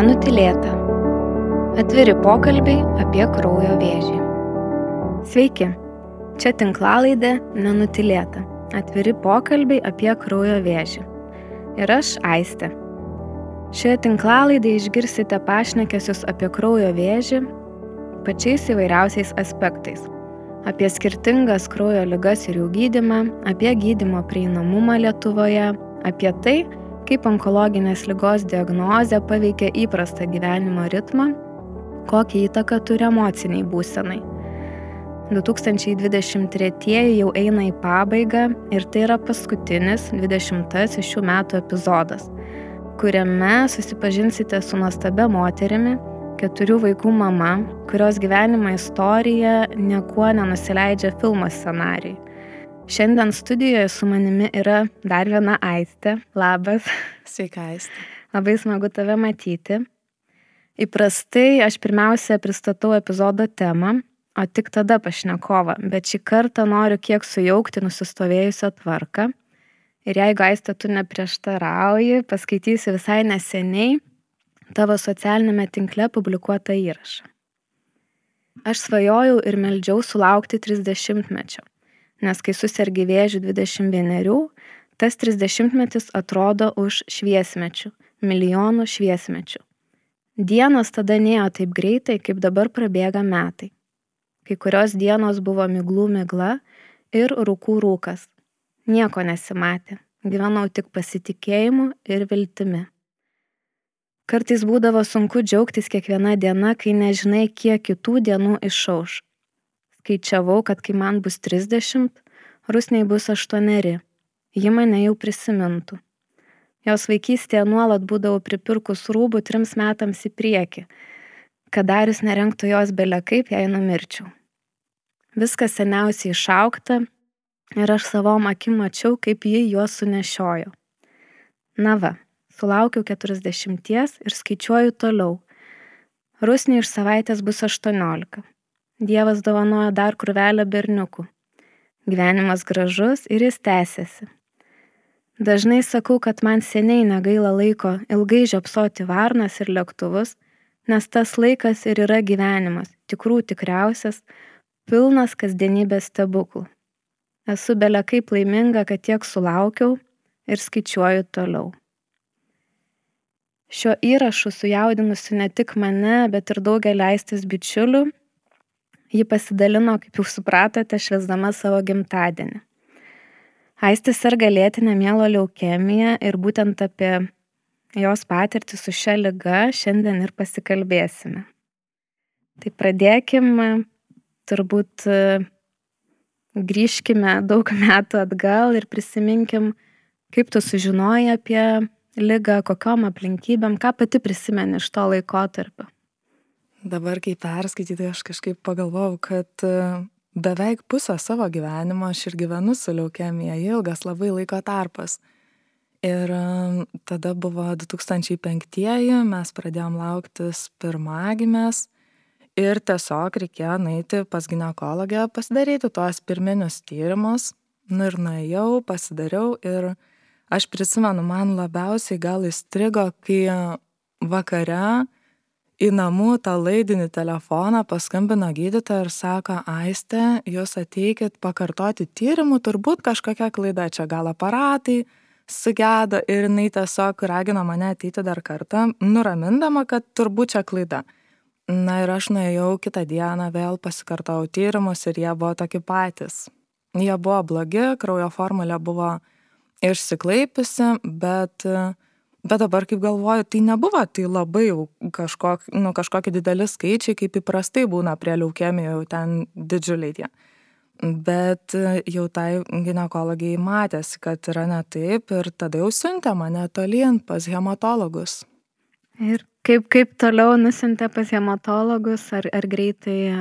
Nenutilėta. Atviri pokalbiai apie kraujo vėžį. Sveiki, čia tinklalaidė Nenutilėta. Atviri pokalbiai apie kraujo vėžį. Ir aš Aistė. Šioje tinklalaidėje išgirsite pašnekesius apie kraujo vėžį pačiais įvairiausiais aspektais. Apie skirtingas kraujo ligas ir jų gydimą, apie gydimo prieinamumą Lietuvoje, apie tai, kaip onkologinės lygos diagnozė paveikia įprastą gyvenimo ritmą, kokią įtaką turi emociniai būsenai. 2023 jau eina į pabaigą ir tai yra paskutinis 20 šių metų epizodas, kuriame susipažinsite su nuostabia moterimi, keturių vaikų mama, kurios gyvenimo istorija niekuo nenusileidžia filmo scenarijui Šiandien studijoje su manimi yra dar viena Aistė. Labas. Sveika, Aistė. Labai smagu tave matyti. Įprastai aš pirmiausia pristatau epizodo temą, o tik tada pašnekovą, bet šį kartą noriu kiek sujaukti nusistovėjusią tvarką. Ir jeigu Aistė tu neprieštarauji, paskaitysi visai neseniai tavo socialinėme tinkle publikuotą įrašą. Aš svajojau ir meldžiau sulaukti 30 mečio nes kai susergi vėžiu 21, tas 30 metis atrodo už šviesmečių, milijonų šviesmečių. Dienos tada nėjo taip greitai, kaip dabar prabėga metai. Kai kurios dienos buvo miglų migla ir rūkų rūkas. Nieko nesimatė, gyvenau tik pasitikėjimu ir viltimi. Kartais būdavo sunku džiaugtis kiekviena diena, kai nežinai, kiek kitų dienų išauš skaičiavau, kad kai man bus 30, Rusniai bus 8, ji mane jau prisimintų. Jos vaikystėje nuolat būdavo pripirkus rūbų trims metams į priekį, kad darius nerenktų jos belia kaip, jei numirčiau. Viskas seniausiai išaukta ir aš savom akim mačiau, kaip ji juos sunešiojo. Na va, sulaukiau 40 ir skaičiuoju toliau. Rusniai iš savaitės bus 18. Dievas dovanoja dar krūvelę berniukų. Gyvenimas gražus ir jis tęsiasi. Dažnai sakau, kad man seniai negaila laiko ilgai žiopsoti varnas ir lėktuvus, nes tas laikas ir yra gyvenimas, tikrų tikriausias, pilnas kasdienybės stebuklų. Esu belia kaip laiminga, kad tiek sulaukiau ir skaičiuoju toliau. Šio įrašu sujaudinusi ne tik mane, bet ir daugelį leistis bičiulių Ji pasidalino, kaip jau supratote, švesdama savo gimtadienį. Aistis serga lėtinę mielo leukemiją ir būtent apie jos patirtį su šia lyga šiandien ir pasikalbėsime. Tai pradėkim, turbūt grįžkime daug metų atgal ir prisiminkim, kaip tu sužinojai apie lygą, kokiam aplinkybėm, ką pati prisimeni iš to laikotarpio. Dabar, kai perskaitai, tai aš kažkaip pagalvojau, kad e, beveik pusę savo gyvenimo aš ir gyvenu su leukemija, ilgas labai laiko tarpas. Ir e, tada buvo 2005-ieji, mes pradėjom lauktis pirmagimės ir tiesiog reikėjo nueiti pas gynekologę pasidaryti tuos pirminius tyrimus. Nu ir nuėjau, pasidariau ir aš prisimenu, man labiausiai gal įstrigo, kai vakare į namų tą laidinį telefoną paskambino gydytoja ir sako aiste jūs ateikit pakartoti tyrimų turbūt kažkokia klaida čia gal aparatai sugedo. Ir jinai tiesiog ragino mane ateiti dar kartą nuramindama kad turbūt čia klaida. Na ir aš nuėjau kitą dieną vėl pasikartojau tyrimus ir jie buvo tokie patys. Jie buvo blogi kraujo formulė buvo išsiklaipiusi bet bet dabar kaip galvoju tai nebuvo tai labai jau kažkok nu kažkokie dideli skaičiai kaip įprastai būna prie leukemijų jau ten didžiuliai tie. Bet jau tai ginekologei matėsi kad yra ne taip ir tada jau siuntė mane tolyn pas hematologus. Ir kaip kaip toliau nusiuntė pas hematologus ar ar greitai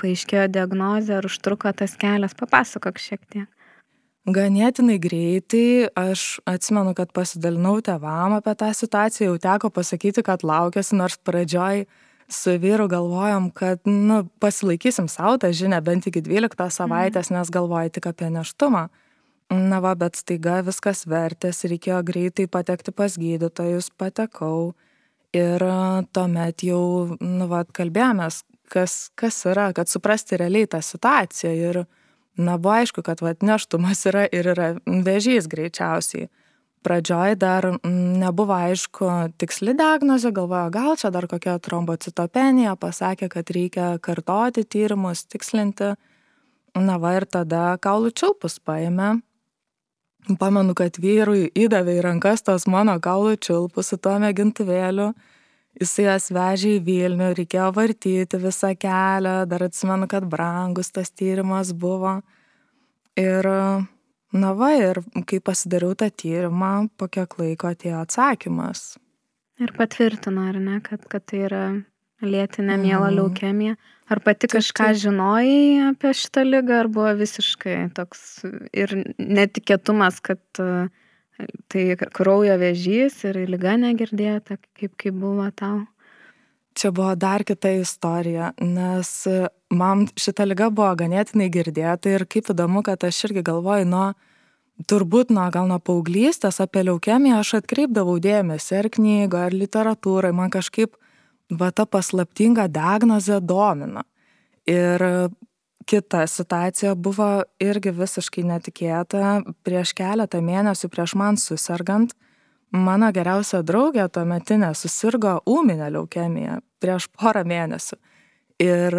paaiškėjo diagnozė ar užtruko tas kelias papasakok šiek tiek ganėtinai greitai aš atsimenu kad pasidalinau tėvam apie tą situaciją jau teko pasakyti kad laukiuosi nors pradžioj su vyru galvojom kad nu pasilaikysim sau tą žinią bent iki dvyliktos savaitės nes galvoji tik apie nėštumą na va bet staiga viskas vertėsi reikėjo greitai patekti pas gydytojus patekau Ir tuomet jau, nu, vad, kalbėjomės, kas, kas yra, kad suprasti realiai tą situaciją. Ir, na, buvo aišku, kad, vad, neštumas yra ir yra vėžys greičiausiai. Pradžioj dar nebuvo aišku tiksli diagnozė, galvojo, gal čia dar kokia trombocitopenija, pasakė, kad reikia kartoti tyrimus, tikslinti. Na va ir tada kaulų čiulpus paėmė, Pamenu, kad vyrui įdavė į rankas tos mano kaulų čiulpus su tuo mėgintuvėliu. Jisai jas vežė į Vilnių, reikėjo vartyti visą kelią, dar atsimenu, kad brangus tas tyrimas buvo. Ir, na va, ir kai pasidariau tą tyrimą, po kiek laiko atėjo atsakymas. Ir patvirtino, ar ne, kad, kad tai yra lėtinė mielo mhm. leukemija. Ar pati kažką žinojai apie šitą lygą, ar buvo visiškai toks ir netikėtumas, kad e, tai kraujo vėžys ir lyga negirdėta, kaip, kaip buvo tau? Čia buvo dar kita istorija, nes man šita lyga buvo ganėtinai girdėta ir kaip įdomu, kad aš irgi galvoju, nuo turbūt nuo gal nuo paauglystės apie leukemiją aš atkreipdavau dėmesį ar knygoje, ar literatūrai, man kažkaip va ta paslaptinga diagnozė domina. Ir kita situacija buvo irgi visiškai netikėta. Prieš keletą mėnesių prieš man susirgant, mano geriausia draugė tuometinė susirgo ūminę leukemiją prieš porą mėnesių. Ir,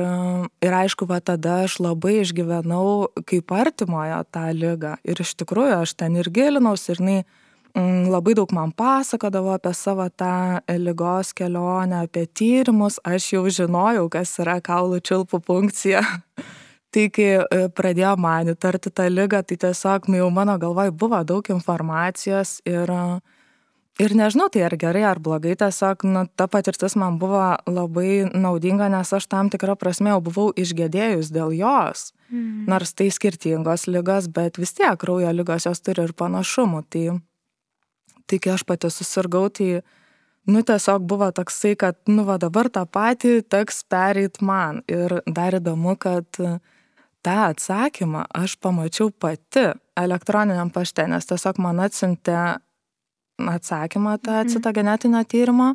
ir aišku, va tada aš labai išgyvenau kaip artimojo tą lygą. Ir iš tikrųjų aš ten ir gilinausi, ir jinai Mm, labai daug man pasakodavo apie savo tą lygos kelionę, apie tyrimus, aš jau žinojau, kas yra kaulų čiulpų funkcija. Tai kai e, pradėjo man įtarti tą lygą, tai tiesiog, nu jau mano galvoj buvo daug informacijos ir, ir nežinau, tai ar gerai, ar blogai, tiesiog, nu, ta patirtis man buvo labai naudinga, nes aš tam tikrą prasme jau buvau išgėdėjus dėl jos. Mm. Nors tai skirtingos lygos, bet vis tiek kraujo lygos jos turi ir panašumų. Tai tai kai aš pati susirgau, tai, nu, tiesiog buvo toksai, kad, nu, va dabar tą patį teks pereit man. Ir dar įdomu, kad tą atsakymą aš pamačiau pati elektroniniam pašte, nes tiesiog man atsintė atsakymą tą mhm. citogenetinio tyrimo.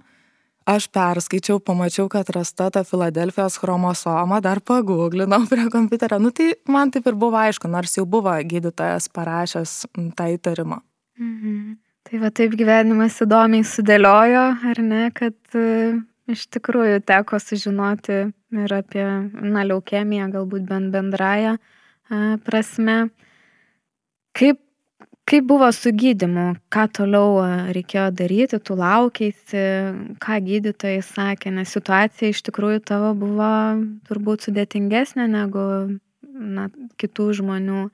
Aš perskaičiau, pamačiau, kad rasta ta Filadelfijos chromosoma, dar paguglinau prie kompiuterio. Nu tai man taip ir buvo aišku, nors jau buvo gydytojas parašęs tą įtarimą. Mhm. Tai va taip gyvenimas įdomiai sudėliojo, ar ne, kad iš tikrųjų teko sužinoti ir apie na, leukemiją, galbūt bent bendrąją prasme. Kaip, kaip buvo su gydimu, ką toliau reikėjo daryti, tu laukiaisi, ką gydytojai sakė, nes situacija iš tikrųjų tavo buvo turbūt sudėtingesnė negu na, kitų žmonių,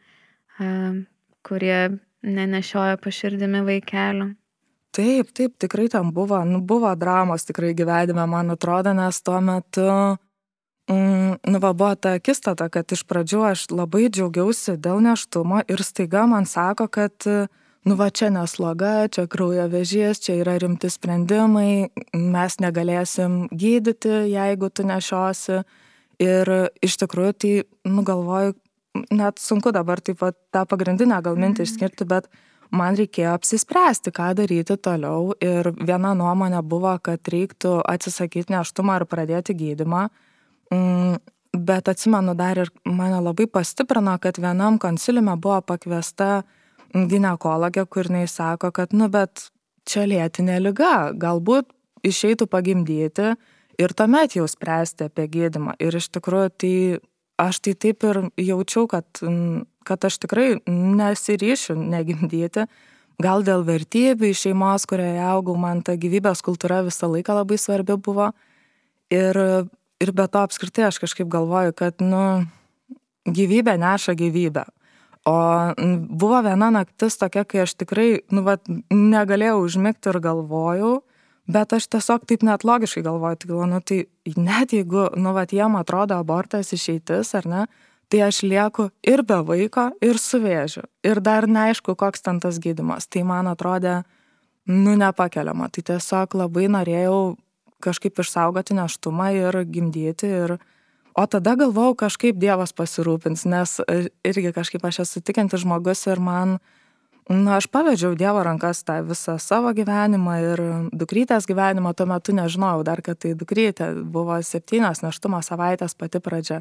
kurie nenešioja po širdimi vaikelio. Taip, taip, tikrai tam buvo, nu, buvo dramos tikrai gyvenime, man atrodo, nes tuo metu, mm, nu, va, buvo ta akistata, kad iš pradžių aš labai džiaugiausi dėl neštumo ir staiga man sako, kad, nu, va, čia nesloga, čia kraujo vežys, čia yra rimti sprendimai, mes negalėsim gydyti, jeigu tu nešiosi. Ir iš tikrųjų, tai, nu, galvoju, net sunku dabar taip pat tą pagrindinę gal mintį mhm. išskirti, bet man reikėjo apsispręsti, ką daryti toliau. Ir viena nuomonė buvo, kad reiktų atsisakyti neštumą ir pradėti gydimą. Mm, bet atsimenu dar ir mane labai pastiprino, kad vienam konsiliume buvo pakviesta gynekologė, kur jinai sako, kad, nu, bet čia lėtinė lyga, galbūt išeitų pagimdyti ir tuomet jau spręsti apie gydimą. Ir iš tikrųjų tai aš tai taip ir jaučiau, kad, kad aš tikrai nesiryšiu negimdyti. Gal dėl vertybių iš šeimos, kurioje augau, man ta gyvybės kultūra visą laiką labai svarbi buvo. Ir, ir be to apskritai aš kažkaip galvoju, kad, nu, gyvybė neša gyvybę. O buvo viena naktis tokia, kai aš tikrai, nu, vat, negalėjau užmigti ir galvojau, bet aš tiesiog taip net logiškai galvoju, tai galvoju, nu tai net jeigu, nu, vat, jiem atrodo abortas išeitis, ar ne, tai aš lieku ir be vaiko, ir su vėžiu. Ir dar neaišku, koks ten tas gydimas. Tai man atrodė, nu, nepakeliama. Tai tiesiog labai norėjau kažkaip išsaugoti neštumą ir gimdyti. Ir... O tada galvojau, kažkaip Dievas pasirūpins, nes irgi kažkaip aš esu tikintis žmogus ir man Na, aš pavedžiau Dievo rankas tą visą savo gyvenimą ir dukrytės gyvenimą, tuo metu nežinojau dar, kad tai dukrytė, buvo septynios neštumo savaitės pati pradžia.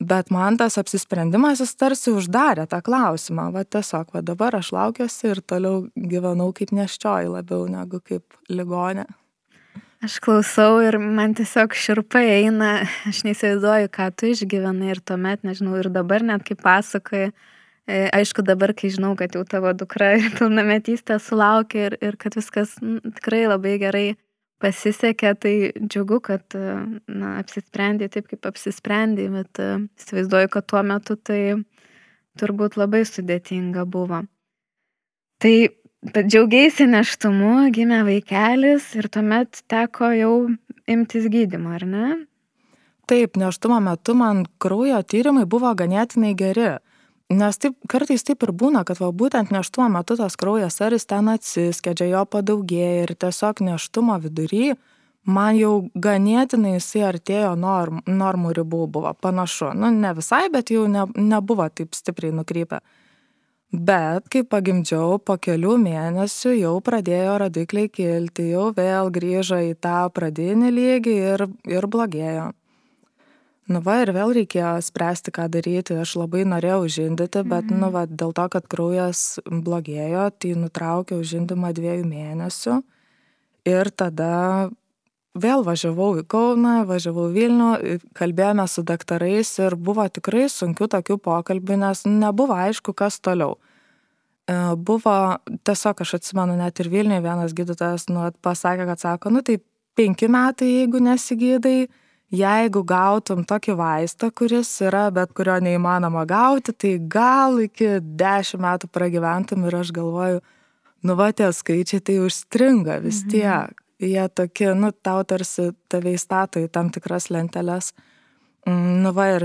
Bet man tas apsisprendimas jis tarsi uždarė tą klausimą, va tiesiog, va dabar aš laukiuosi ir toliau gyvenau kaip neščioji labiau negu kaip ligonė. Aš klausau ir man tiesiog širpai eina, aš neįsivaizduoju, ką tu išgyvenai ir tuomet, nežinau, ir dabar net kaip pasakoji, E, aišku, dabar, kai žinau, kad jau tavo dukra pilnametystę sulaukė ir, ir kad viskas tikrai labai gerai pasisekė, tai džiugu, kad na, apsisprendė taip, kaip apsisprendė, bet įsivaizduoju, kad tuo metu tai turbūt labai sudėtinga buvo. Tai džiaugiaisi neštumu, gimė vaikelis ir tuomet teko jau imtis gydimo, ar ne? Taip, neštumo metu man kraujo tyrimai buvo ganėtinai geri. Nes taip, kartais taip ir būna, kad va, būtent neštumo metu tas kraujas ar jis ten atsiskedžia, jo padaugėja ir tiesiog neštumo vidury man jau ganėtinai jisai artėjo norm, normų ribų buvo panašu. Nu, ne visai, bet jau ne, nebuvo taip stipriai nukrypę. Bet kai pagimdžiau, po kelių mėnesių jau pradėjo rodikliai kilti, jau vėl grįžo į tą pradinį lygį ir, ir blogėjo nu va ir vėl reikėjo spręsti ką daryti aš labai norėjau žindyti bet nu mhm. va dėl to kad kraujas blogėjo tai nutraukiau žindymą dviejų mėnesių ir tada vėl važiavau į Kauną, važiavau Vilnių, kalbėjome su daktarais ir buvo tikrai sunkių tokių pokalbių, nes nebuvo aišku, kas toliau. E, buvo, tiesiog aš atsimenu, net ir Vilniuje vienas gydytojas nu, pasakė, kad sako, nu tai penki metai, jeigu nesigydai, jeigu gautum tokį vaistą, kuris yra, bet kurio neįmanoma gauti, tai gal iki dešimt metų pragyventum ir aš galvoju, nu va tie skaičiai tai užstringa vis mhm. tiek. Mhm. Jie tokie, nu tau tarsi tave įstato į tam tikras lenteles. Mm, nu va ir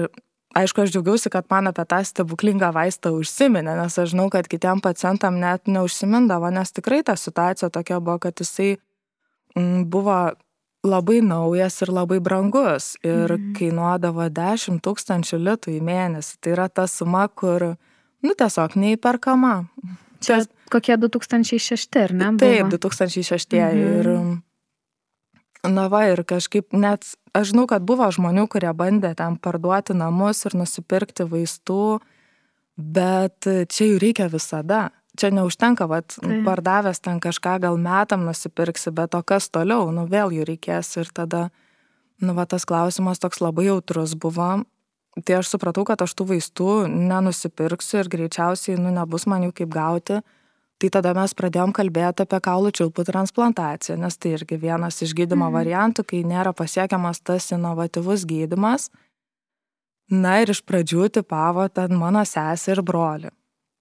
aišku, aš džiaugiausi, kad man apie tą stebuklingą vaistą užsiminė, nes aš žinau, kad kitiem pacientam net neužsimindavo, nes tikrai ta situacija tokia buvo, kad jisai mm, buvo labai naujas ir labai brangus ir mhm. kainuodavo 10 tūkstančių litų į mėnesį. Tai yra ta suma, kur, nu, tiesiog neįperkama. Čia kokie 2006, ar ne? Buvo? Taip, 2006. Mhm. Ir, na va, ir kažkaip net, aš žinau, kad buvo žmonių, kurie bandė ten parduoti namus ir nusipirkti vaistų, bet čia jų reikia visada čia neužtenka, vat, tai. pardavęs ten kažką gal metam nusipirksi, bet o kas toliau, nu vėl jų reikės ir tada, nu va tas klausimas toks labai jautrus buvo. Tai aš supratau, kad aš tų vaistų nenusipirksiu ir greičiausiai, nu, nebus man jų kaip gauti. Tai tada mes pradėjom kalbėti apie kaulų čiulpų transplantaciją, nes tai irgi vienas iš gydimo mhm. variantų, kai nėra pasiekiamas tas inovatyvus gydimas. Na ir iš pradžių tipavo ten mano sesė ir broli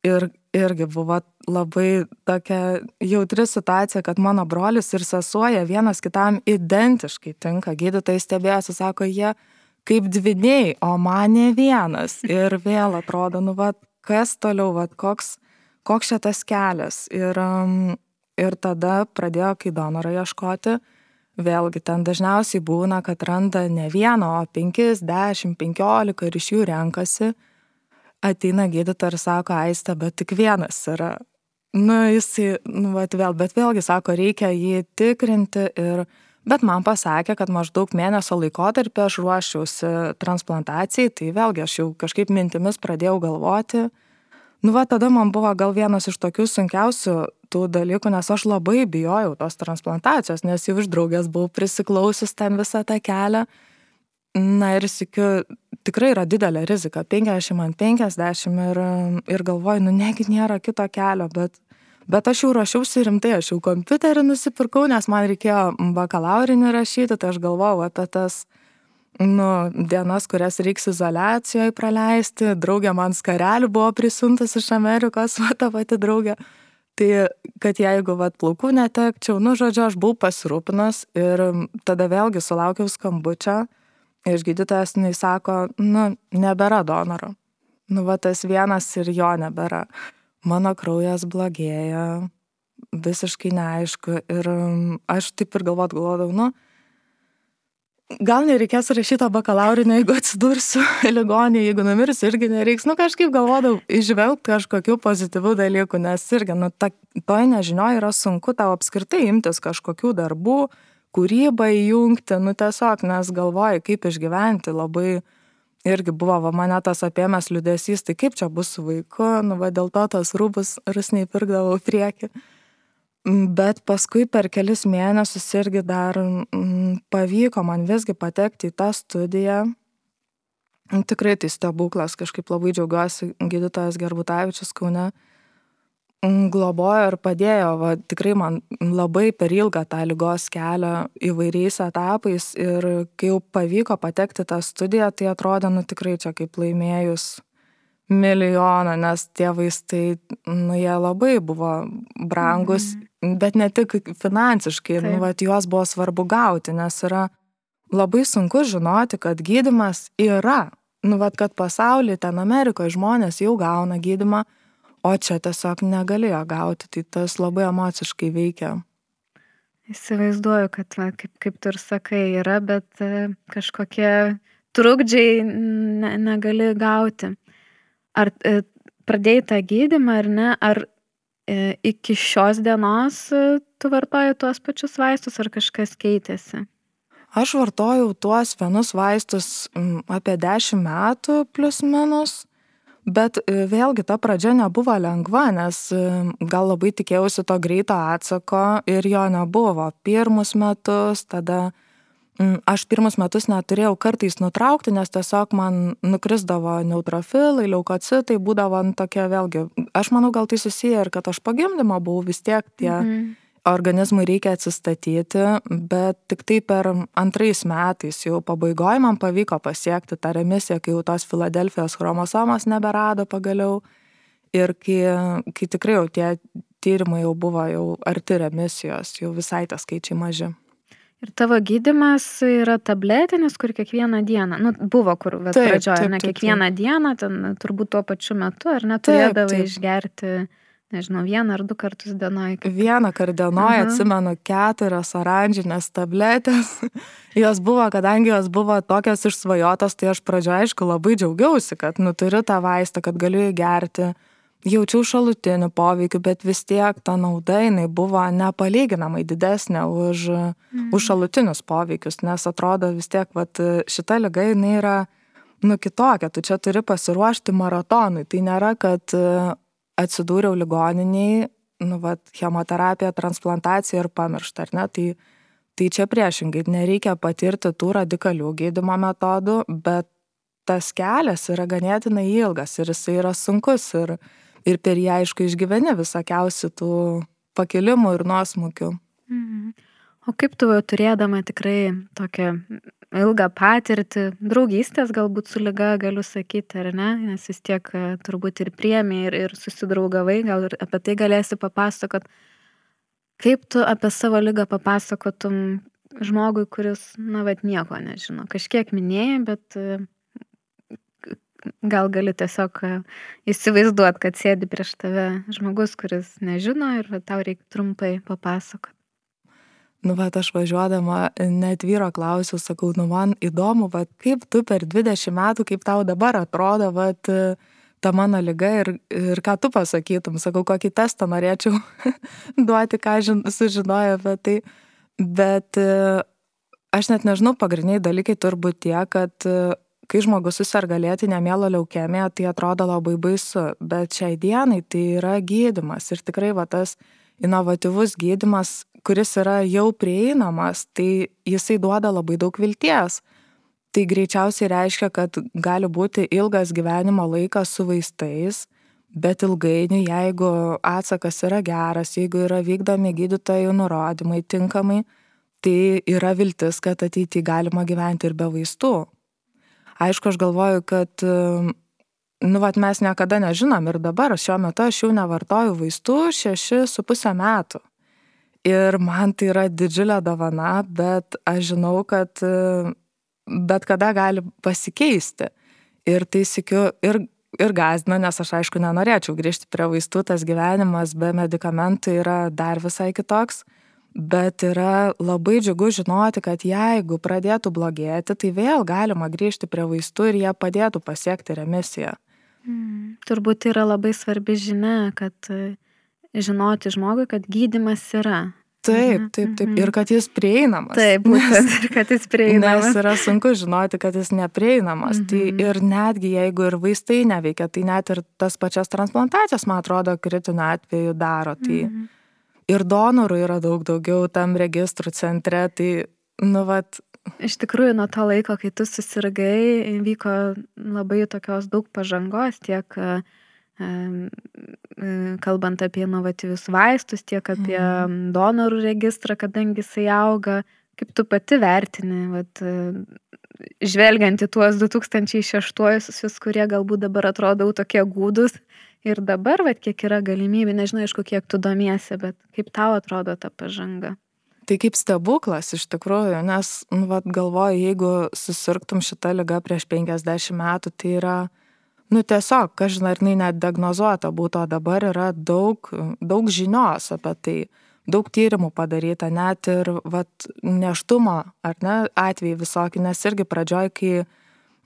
ir irgi buvo labai tokia jautri situacija, kad mano brolis ir sesuoja vienas kitam identiškai tinka. Gydytojai stebėjosi, sako, jie kaip dviniai, o man ne vienas. Ir vėl atrodo, nu, va, kas toliau, va, koks, koks šitas kelias. Ir, um, ir tada pradėjo, kai donorą ieškoti, vėlgi ten dažniausiai būna, kad randa ne vieną, o penkis, dešimt, penkiolika ir iš jų renkasi ateina gydytoja ir sako, aiste, bet tik vienas yra. Nu, jisai, nu, vat vėl, bet vėlgi sako, reikia jį tikrinti ir, bet man pasakė, kad maždaug mėnesio laikotarpį aš ruošiausi transplantacijai, tai vėlgi aš jau kažkaip mintimis pradėjau galvoti. Nu, va, tada man buvo gal vienas iš tokių sunkiausių tų dalykų, nes aš labai bijojau tos transplantacijos, nes jau iš draugės buvau prisiklausius ten visą tą kelią. Na ir sikiu, tikrai yra didelė rizika, 50 ant 50 ir, ir galvoju, nu negi nėra kito kelio, bet, bet aš jau rašiausi rimtai, aš jau kompiuterį nusipirkau, nes man reikėjo bakalaurinį rašyti, tai aš galvojau apie tas nu, dienas, kurias reiks izolacijoje praleisti, draugė man skarelių buvo prisuntas iš Amerikos, va ta pati draugė. Tai kad jeigu vat plaukų netekčiau, nu žodžiu, aš buvau pasirūpinus ir tada vėlgi sulaukiau skambučio iš gydytojas jinai sako, nu, nebėra donoro. Nu, va tas vienas ir jo nebėra. Mano kraujas blogėja, visiškai neaišku. Ir um, aš taip ir galvot galvodavau, nu, gal nereikės rašyti bakalaurinio, jeigu atsidursiu ligonį, jeigu numirsiu, irgi nereiks. Nu, kažkaip galvodavau, išvelgti kažkokių pozityvių dalykų, nes irgi, nu, ta, toj nežinioje yra sunku tau apskritai imtis kažkokių darbų, kūrybą įjungti, nu, tiesiog, nes galvoji, kaip išgyventi, labai irgi buvo, va, mane tas apėmęs liudesys, tai kaip čia bus su vaiku, nu, va, dėl to tos rūbus rusniai pirkdavau prieki. Bet paskui per kelis mėnesius irgi dar mm, pavyko man visgi patekti į tą studiją. Tikrai tai stebuklas, kažkaip labai džiaugiuosi gydytojas Gerbutavičius Kaune mm, globojo ir padėjo, va, tikrai man labai per ilgą tą lygos kelią įvairiais etapais ir kai jau pavyko patekti tą studiją, tai atrodė, nu tikrai čia kaip laimėjus milijoną, nes tie vaistai, nu, jie labai buvo brangus, mhm. bet ne tik finansiškai, nu, Taip. nu, vat, juos buvo svarbu gauti, nes yra labai sunku žinoti, kad gydimas yra. Nu, vat, kad pasaulyje, ten Amerikoje žmonės jau gauna gydimą, o čia tiesiog negalėjo gauti, tai tas labai emociškai veikia. Įsivaizduoju, kad, va, kaip, kaip tu ir sakai, yra, bet e, kažkokie trukdžiai ne, negali gauti ar e, pradėjai tą gydymą ar ne, ar e, iki šios dienos e, tu vartoji tuos pačius vaistus, ar kažkas keitėsi? Aš vartojau tuos vienus vaistus apie 10 metų plus minus, bet vėlgi ta pradžia nebuvo lengva, nes gal labai tikėjausi to greito atsako ir jo nebuvo. Pirmus metus, tada Mm, aš pirmus metus neturėjau kartais nutraukti, nes tiesiog man nukrisdavo neutrofilai, leukocitai, būdavo tokie vėlgi, aš manau, gal tai susiję ir kad aš pagimdymo buvau vis tiek tie mhm. Organizmui reikia atsistatyti, bet tik tai per antrais metais jau pabaigoje man pavyko pasiekti tą remisiją, kai jau tos Filadelfijos chromosomos neberado pagaliau ir kai, kai tikrai jau tie tyrimai jau buvo jau arti remisijos, jau visai tas skaičiai maži. Ir tavo gydimas yra tabletinis, kur kiekvieną dieną, nu, buvo kur pradžioje, ne kiekvieną taip. dieną, ten turbūt tuo pačiu metu, ar neturėdavai išgerti, nežinau, vieną ar du kartus dienoje. Vieną kartą dienoje atsimenu keturias oranžinės tabletės. jos buvo, kadangi jos buvo tokios išsvajotos, tai aš pradžioje, aišku, labai džiaugiausi, kad nu turiu tą vaistą, kad galiu jį gerti jaučiau šalutinių poveikių, bet vis tiek ta nauda jinai buvo nepalyginamai didesnė už, mm. už šalutinius poveikius, nes atrodo vis tiek, vat, šita lyga jinai yra, nu, kitokia, tu čia turi pasiruošti maratonui, tai nėra, kad atsidūriau ligoniniai, nu, vat, chemoterapija, transplantacija ir pamiršta, ar ne, tai, tai čia priešingai, nereikia patirti tų radikalių gydimo metodų, bet tas kelias yra ganėtinai ilgas ir jisai yra sunkus ir, ir per jį aišku išgyveni visokiausių tų pakilimų ir nuosmukių. Mhm. O kaip tu turėdama tikrai tokią ilgą patirtį, draugystės galbūt su lyga galiu sakyti, ar ne, nes vis tiek e, turbūt ir priemi ir, ir susidraugavai, gal ir apie tai galėsi papasakot. Kaip tu apie savo lygą papasakotum žmogui, kuris, na, bet nieko nežino. Kažkiek minėjai, bet e, gal gali tiesiog e, įsivaizduot, kad sėdi prieš tave žmogus, kuris nežino ir tau reikia trumpai papasakoti. Nu, va, aš važiuodama net vyro klausiu, sakau, nu, man įdomu, va, kaip tu per 20 metų, kaip tau dabar atrodo, va, ta mano lyga ir, ir ką tu pasakytum, sakau, kokį testą norėčiau duoti, ką žin, sužinojo apie tai. Bet e, aš net nežinau, pagrindiniai dalykai turbūt tie, kad kai žmogus susirga lėtinė mielo leukemija, tai atrodo labai baisu, bet šiai dienai tai yra gydimas ir tikrai va tas inovatyvus gydimas, kuris yra jau prieinamas, tai jisai duoda labai daug vilties. Tai greičiausiai reiškia, kad gali būti ilgas gyvenimo laikas su vaistais, bet ilgainiui, jeigu atsakas yra geras, jeigu yra vykdomi gydytojų nurodymai tinkamai, tai yra viltis, kad ateityje galima gyventi ir be vaistų. Aišku, aš galvoju, kad, nu, vat mes niekada nežinom ir dabar šiuo metu aš jau nevartoju vaistų šeši su pusę metų. Ir man tai yra didžiulė dovana, bet aš žinau, kad bet kada gali pasikeisti. Ir tai sikiu ir, ir gazdina, nes aš aišku nenorėčiau grįžti prie vaistų, tas gyvenimas be medikamentų yra dar visai kitoks. bet yra labai džiugu žinoti, kad jeigu pradėtų blogėti, tai vėl galima grįžti prie vaistų ir jie padėtų pasiekti remisiją. Mm. Turbūt yra labai svarbi žinia, kad e, žinoti žmogui, kad gydimas yra. Taip, mhm, taip, taip. Mhm. Ir kad jis prieinamas. Taip, būtent, ir kad jis prieinamas. Nes yra sunku žinoti, kad jis neprieinamas. Tai mhm. Tai ir netgi jeigu ir vaistai neveikia, tai net ir tas pačias transplantacijas, man atrodo, kritiniu atveju daro. Tai mhm ir donorų yra daug daugiau tam registrų centre, tai, nu, vat. Iš tikrųjų, nuo to laiko, kai tu susirgai, vyko labai tokios daug pažangos, tiek e, e, kalbant apie inovatyvius vaistus, tiek apie mm. donorų registrą, kadangi jisai auga, kaip tu pati vertini, vat, e, žvelgiant į tuos 2006-uosius, kurie galbūt dabar atrodo tokie gūdus, ir dabar, vat, kiek yra galimybių, nežinau, aišku, kiek tu domiesi, bet kaip tau atrodo ta pažanga? Tai kaip stebuklas iš tikrųjų, nes, nu, vat, galvoju, jeigu susirgtum šitą lygą prieš 50 metų, tai yra, nu, tiesiog, kažin ar jinai net diagnozuota būtų, o dabar yra daug, daug žinios apie tai, daug tyrimų padaryta, net ir, vat, neštumo, ar ne, atvejai visokie, nes irgi pradžioj, kai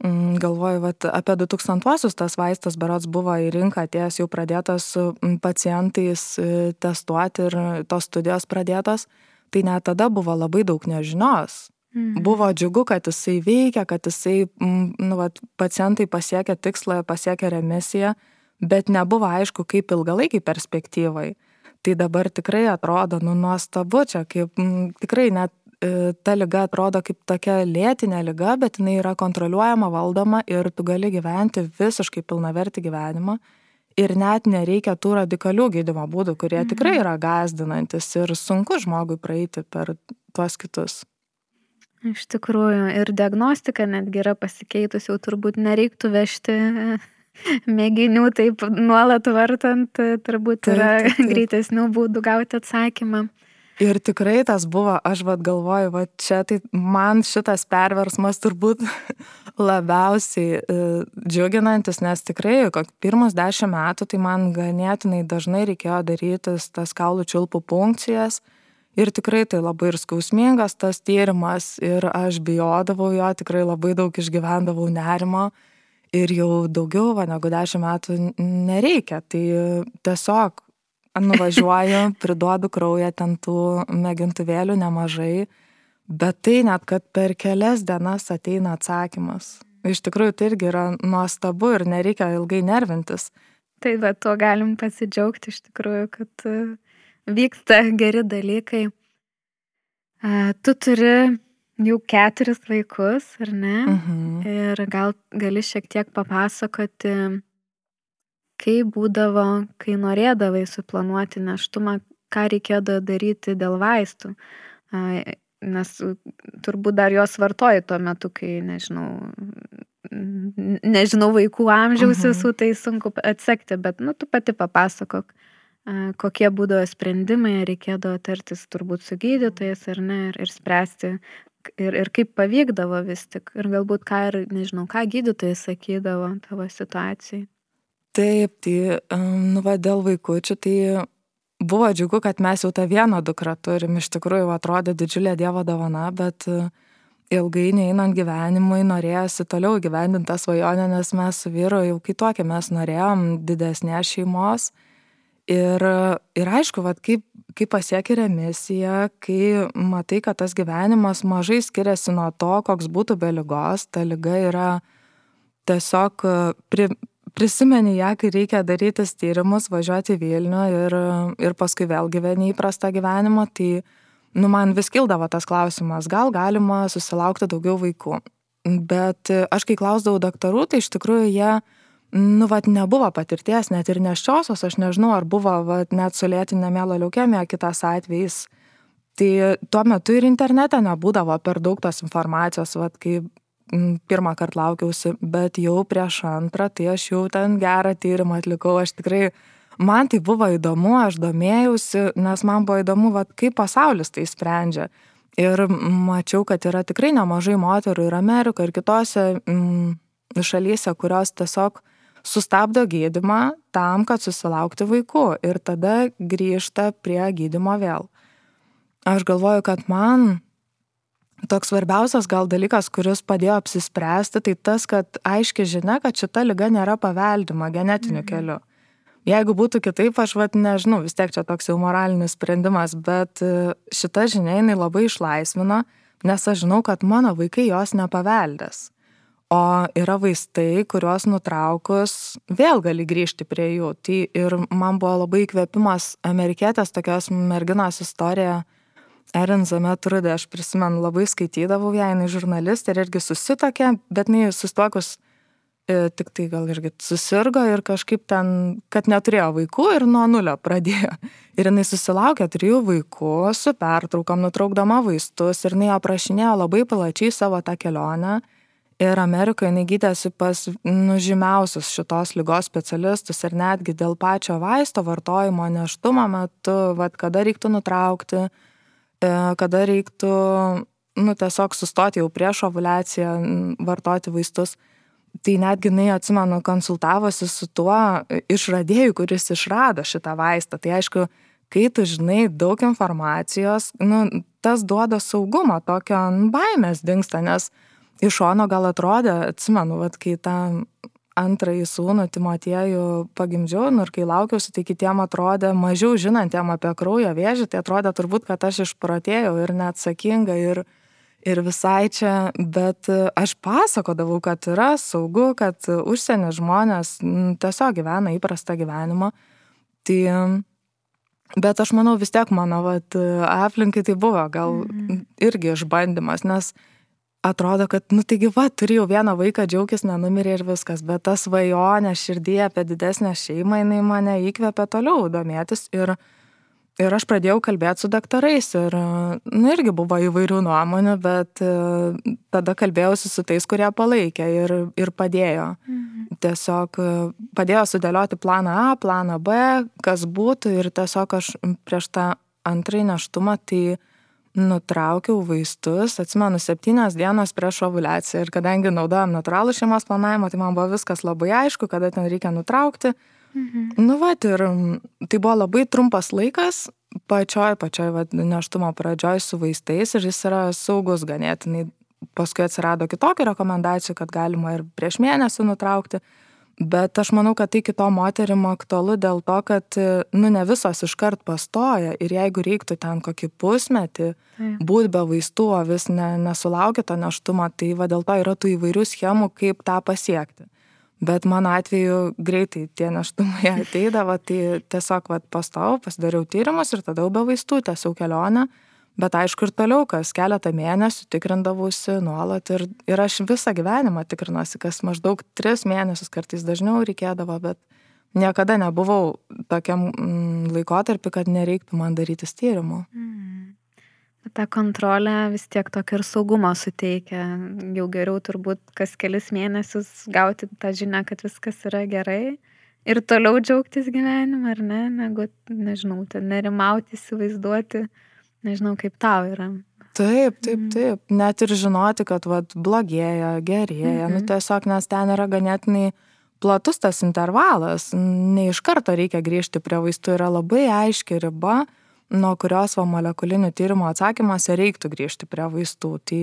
Mm, galvoju, vat, apie 2000-uosius tas vaistas berots buvo į rinką atėjęs jau pradėtas su mm, pacientais e, testuoti ir tos studijos pradėtos, tai net tada buvo labai daug nežinios. Mhm. Buvo džiugu, kad jisai veikia, kad jisai, mm, nu, vat, pacientai pasiekia tikslą, pasiekia remisiją, bet nebuvo aišku, kaip ilgalaikiai perspektyvai. Tai dabar tikrai atrodo, nu, nuostabu čia, kaip m, tikrai net E, ta liga atrodo kaip tokia lėtinė liga, bet jinai yra kontroliuojama, valdoma ir tu gali gyventi visiškai pilnavertį gyvenimą. Ir net nereikia tų radikalių gydimo būdų, kurie mhm. tikrai yra gazdinantis ir sunku žmogui praeiti per tuos kitus. Iš tikrųjų, ir diagnostika netgi yra pasikeitus, jau turbūt nereiktų vežti mėginių taip nuolat vartant, turbūt yra taip, taip, taip. greitesnių būdų gauti atsakymą. Ir tikrai tas buvo, aš vad galvoju, va čia tai man šitas perversmas turbūt labiausiai e, džiuginantis, nes tikrai, kok pirmus dešimt metų, tai man ganėtinai dažnai reikėjo daryti tas kaulų čiulpų punkcijas. Ir tikrai tai labai ir skausmingas tas tyrimas ir aš bijodavau jo, tikrai labai daug išgyvendavau nerimo ir jau daugiau va, negu dešimt metų nereikia. Tai tiesiog nuvažiuoju, priduodu kraują, ten tų mėgintuvėlių nemažai, bet tai net, kad per kelias dienas ateina atsakymas. Iš tikrųjų, tai irgi yra nuostabu ir nereikia ilgai nervintis. Tai va, tuo galim pasidžiaugti iš tikrųjų, kad e, vyksta geri dalykai. Tu turi jau keturis vaikus, ar ne? Mhm. Ir gal gali šiek tiek papasakoti, kaip būdavo, kai norėdavai suplanuoti neštumą, ką reikėdavo daryti dėl vaistų. Nes turbūt dar jos vartoji tuo metu, kai, nežinau, nežinau vaikų amžiaus mhm. visų, tai sunku atsekti, bet, nu, tu pati papasakok, kokie būdavo sprendimai, reikėdavo tartis turbūt su gydytojas ar ne, ir, ir spręsti, ir, ir kaip pavykdavo vis tik, ir galbūt ką ir, nežinau, ką gydytojai sakydavo tavo situacijai. Taip, tai, nu, va, dėl vaikučių, tai buvo džiugu, kad mes jau tą vieną dukrą turim, iš tikrųjų atrodė didžiulė Dievo dovana, bet e, ilgainiui einant gyvenimui norėjosi toliau gyvendinti tą svajonę, nes mes su vyru jau kitokie mes norėjom didesnės šeimos. Ir, ir aišku, vat, kaip, kaip pasiekia remisija, kai matai, kad tas gyvenimas mažai skiriasi nuo to, koks būtų be lygos, ta lyga yra tiesiog pri, prisimeni ją, kai reikia darytis tyrimus, važiuoti į Vilnių ir, ir paskui vėl gyveni įprastą gyvenimą, tai, nu, man vis kildavo tas klausimas, gal galima susilaukti daugiau vaikų. Bet aš kai klausdavau daktarų, tai iš tikrųjų jie, nu, vat, nebuvo patirties, net ir neščiosios, aš nežinau, ar buvo, vat, net su lėtinė mėlo leukemija kitas atvejis. Tai tuo metu ir internete nebūdavo per daug tos informacijos, vat, kai pirmą kartą laukiausi, bet jau prieš antrą, tai aš jau ten gerą tyrimą atlikau, aš tikrai, man tai buvo įdomu, aš domėjausi, nes man buvo įdomu, vat, kaip pasaulis tai sprendžia. Ir mačiau, kad yra tikrai nemažai moterų ir Amerikoje, ir kitose mm, šalyse, kurios tiesiog sustabdo gydimą tam, kad susilaukti vaikų ir tada grįžta prie gydimo vėl. aš galvoju, kad man toks svarbiausias gal dalykas, kuris padėjo apsispręsti, tai tas, kad aiškiai žinia, kad šita lyga nėra paveldima genetiniu mhm. keliu. Jeigu būtų kitaip, aš vad nežinau, vis tiek čia toks jau moralinis sprendimas, bet e, šita žinia jinai labai išlaisvina, nes aš žinau, kad mano vaikai jos nepaveldės. O yra vaistai, kuriuos nutraukus vėl gali grįžti prie jų. Tai ir man buvo labai įkvėpimas amerikietės tokios merginos istorija Erin Zametrudė, aš prisimenu, labai skaitydavau ją, jinai žurnalistė ir irgi susitokė, bet jinai susitokus e, tik tai gal irgi susirgo ir kažkaip ten, kad neturėjo vaikų ir nuo nulio pradėjo. Ir jinai susilaukė trijų vaikų su pertraukom, nutraukdama vaistus ir jinai aprašinėjo labai plačiai savo tą kelionę. Ir Amerikoje jinai gydėsi pas nužymiausius šitos lygos specialistus ir netgi dėl pačio vaisto vartojimo neštumo metu, vad kada reiktų nutraukti, kada reiktų, nu, tiesiog sustoti jau prieš ovulaciją, vartoti vaistus. Tai netgi jinai, atsimenu, konsultavosi su tuo išradėju, kuris išrado šitą vaistą. Tai aišku, kai tu žinai daug informacijos, nu, tas duoda saugumą, tokio nu, baimės dinksta, nes iš šono gal atrodė, atsimenu, vat, kai tą antrąjį sūnų Timotiejų pagimdžiau, nu ir kai laukiausi, tai kitiem atrodė, mažiau žinantiem apie kraujo vėžį, tai atrodė turbūt, kad aš išprotėjau ir neatsakinga ir, ir visai čia, bet aš pasakodavau, kad yra saugu, kad užsienio žmonės tiesiog gyvena įprastą gyvenimą. Tai, bet aš manau vis tiek mano vat, aplinkai tai buvo gal mm. irgi išbandymas, nes atrodo, kad, nu taigi, va, turi jau vieną vaiką, džiaugis, nenumirė ir viskas, bet ta svajonė širdį apie didesnę šeimą, jinai mane įkvėpė toliau domėtis ir, ir aš pradėjau kalbėti su daktarais ir, nu, irgi buvo įvairių nuomonių, bet e, tada kalbėjausi su tais, kurie palaikė ir, ir padėjo. Mhm. Tiesiog e, padėjo sudėlioti planą A, planą B, kas būtų ir tiesiog aš prieš tą antrąjį neštumą, tai nutraukiau vaistus, atsimenu, septynios dienos prieš ovulaciją ir kadangi naudojam natūralų šeimos planavimą, tai man buvo viskas labai aišku, kada ten reikia nutraukti. Mhm. Nu, va, ir tai buvo labai trumpas laikas, pačioj, pačioj, va, neštumo pradžioj su vaistais ir jis yra saugus ganėtinai. Paskui atsirado kitokių rekomendacijų, kad galima ir prieš mėnesį nutraukti. Bet aš manau, kad tai kitom moterim aktualu dėl to, kad, nu, ne visos iškart pastoja ir jeigu reiktų ten kokį pusmetį būti be vaistų, o vis ne, nesulaukia to neštumo, tai va dėl to yra tų įvairių schemų, kaip tą pasiekti. Bet mano atveju greitai tie neštumai ateidavo, tai tiesiog va pastovau, pasidariau tyrimus ir tada jau be vaistų tiesiog kelionę bet aišku ir toliau kas keletą mėnesių tikrindavausi nuolat ir, ir aš visą gyvenimą tikrinuosi, kas maždaug tris mėnesius kartais dažniau reikėdavo, bet niekada nebuvau tokiam mm, laikotarpiu, kad nereiktų man darytis tyrimų. Mm. Ta kontrolė vis tiek tokio ir saugumo suteikia. Jau geriau turbūt kas kelis mėnesius gauti tą žinią, kad viskas yra gerai ir toliau džiaugtis gyvenimą, ar ne, negu, nežinau, ten nerimauti, įsivaizduoti Nežinau, kaip tau yra. Taip, taip, mhm. taip. Net ir žinoti, kad vat, blogėja, gerėja. Nu, mhm. Nu, tiesiog, nes ten yra ganėtinai platus tas intervalas. Ne iš karto reikia grįžti prie vaistų. Yra labai aiški riba, nuo kurios va molekulinių tyrimų atsakymuose reiktų grįžti prie vaistų. Tai,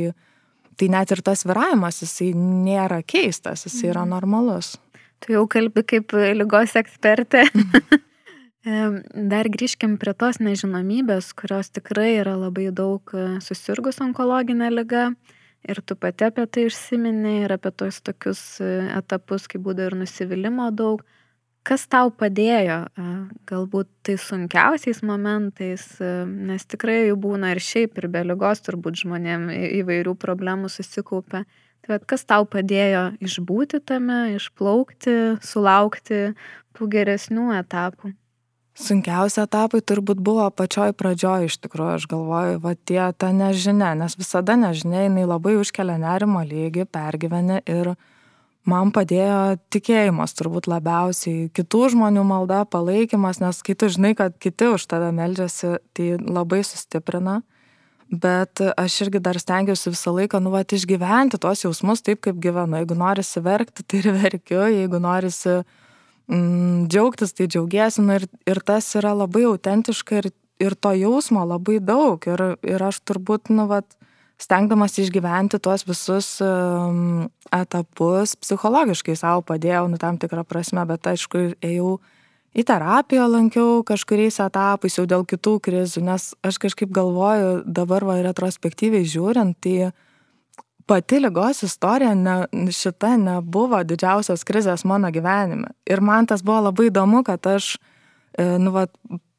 tai net ir tas viravimas, jisai nėra keistas, jisai yra mhm. normalus. Tu jau kalbi kaip lygos ekspertė. Dar grįžkim prie tos nežinomybės, kurios tikrai yra labai daug e, susirgus onkologinė lyga. Ir tu pati apie tai užsiminė ir apie tos tokius e, etapus, kai būdavo ir nusivylimų daug. Kas tau padėjo, e, galbūt tai sunkiausiais momentais, nes tikrai jų būna ir šiaip, ir be lygos turbūt žmonėm įvairių problemų susikaupia. Tai kas tau padėjo išbūti tame, išplaukti, sulaukti tų geresnių etapų? Sunkiausi etapai turbūt buvo pačioj pradžioj iš tikrųjų, aš galvoju, va tie ta nežinia, nes visada nežinia, jinai labai užkelia nerimo lygį, pergyveni ir man padėjo tikėjimas turbūt labiausiai, kitų žmonių malda, palaikymas, nes kai tu žinai, kad kiti už tave meldžiasi, tai labai sustiprina. Bet aš irgi dar stengiausi visą laiką, nu, va, išgyventi tuos jausmus taip, kaip gyvenu. Jeigu norisi verkti, tai ir verkiu, jeigu norisi mm, džiaugtis, tai džiaugiesi, nu, ir, ir tas yra labai autentiška ir ir to jausmo labai daug. Ir, ir aš turbūt, nu, vat, stengdamas išgyventi tuos visus um, etapus, psichologiškai savo padėjau, nu, tam tikrą prasme, bet aišku, ėjau į terapiją lankiau kažkuriais etapais jau dėl kitų krizių, nes aš kažkaip galvoju, dabar va retrospektyviai žiūrint, tai pati lygos istorija ne, šita nebuvo didžiausios krizės mano gyvenime. Ir man tas buvo labai įdomu, kad aš, e, nu, va,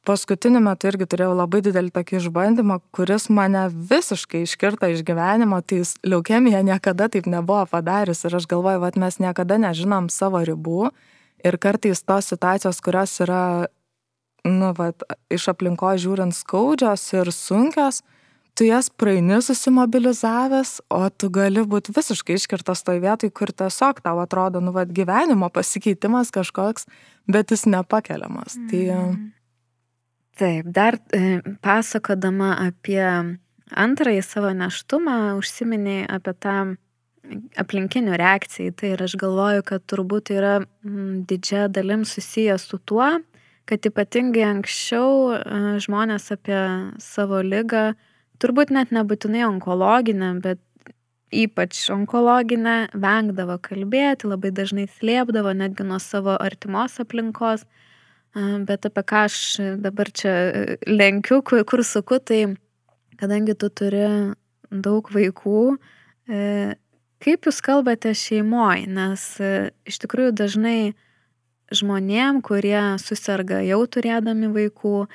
paskutiniu metu irgi turėjau labai didelį tokį išbandymą, kuris mane visiškai iškirta iš gyvenimo, tai leukemija niekada taip nebuvo padarius ir aš galvoju, kad mes niekada nežinom savo ribų Ir kartais tos situacijos, kurios yra, nu, vat, iš aplinko žiūrint skaudžios ir sunkios, tu jas praeini susimobilizavęs, o tu gali būti visiškai iškirtas toj vietoj, kur tiesiog tau atrodo, nu, vat, gyvenimo pasikeitimas kažkoks, bet jis nepakeliamas. Tai, mm. Tai... Taip, dar e, pasakodama apie antrąjį savo neštumą, užsiminiai apie tą aplinkinių reakcijai. Tai ir aš galvoju, kad turbūt yra mm, didžia dalim susijęs su tuo, kad ypatingai anksčiau e, žmonės apie savo lygą, turbūt net nebūtinai onkologinę, bet ypač onkologinę, vengdavo kalbėti, labai dažnai slėpdavo netgi nuo savo artimos aplinkos. E, bet apie ką aš dabar čia e, lenkiu, kur, kur suku, tai kadangi tu turi daug vaikų, Kaip jūs kalbate šeimoje, nes e, iš tikrųjų dažnai žmonėm, kurie susirga jau turėdami vaikų,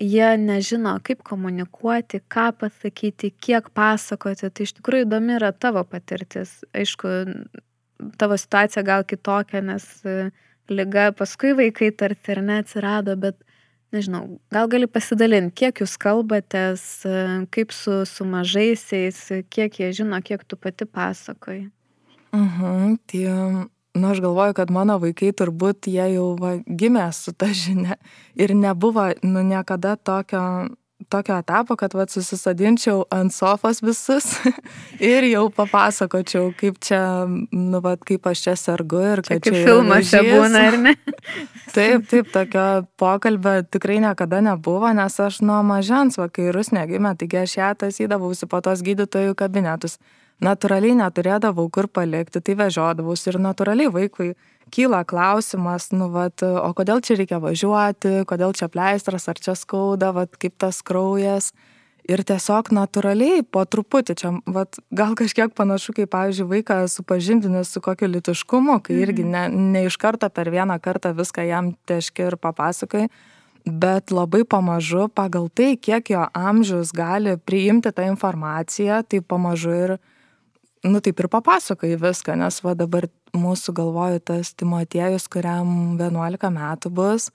jie nežino, kaip komunikuoti, ką pasakyti, kiek pasakoti. Tai iš tikrųjų įdomi yra tavo patirtis. Aišku, tavo situacija gal kitokia, nes e, lyga paskui vaikai tarsi ir neatsirado, bet nežinau, gal gali pasidalinti, kiek jūs kalbatės, kaip su, su mažaisiais, kiek jie žino, kiek tu pati pasakoji. Mhm, tai, nu, aš galvoju, kad mano vaikai turbūt jie jau va, gimė su ta žinia ir nebuvo, nu, niekada tokio tokio etapo, kad vat, susisadinčiau ant sofos visus ir jau papasakočiau, kaip čia, nu, vat, kaip aš čia sergu ir kad čia... Kaip filmuose būna, ar ne? taip, taip, tokio pokalbio tikrai niekada nebuvo, nes aš nuo mažens, va, kai Rusnė gimė, taigi aš ją tasydavausi po tos gydytojų kabinetus. Natūraliai neturėdavau kur palikti, tai vežiodavausi ir natūraliai vaikui kyla klausimas, nu, vat, o kodėl čia reikia važiuoti, kodėl čia pleistras, ar čia skauda, vat, kaip tas kraujas. Ir tiesiog natūraliai po truputį čia, vat, gal kažkiek panašu, kaip, pavyzdžiui, vaiką supažindinė su kokiu litiškumu, kai irgi mhm. ne, ne iš karto per vieną kartą viską jam teški ir papasakai, bet labai pamažu pagal tai, kiek jo amžius gali priimti tą informaciją, tai pamažu ir nu taip ir papasakoji viską, nes va dabar mūsų galvoju tas Timotiejus, kuriam 11 metų bus,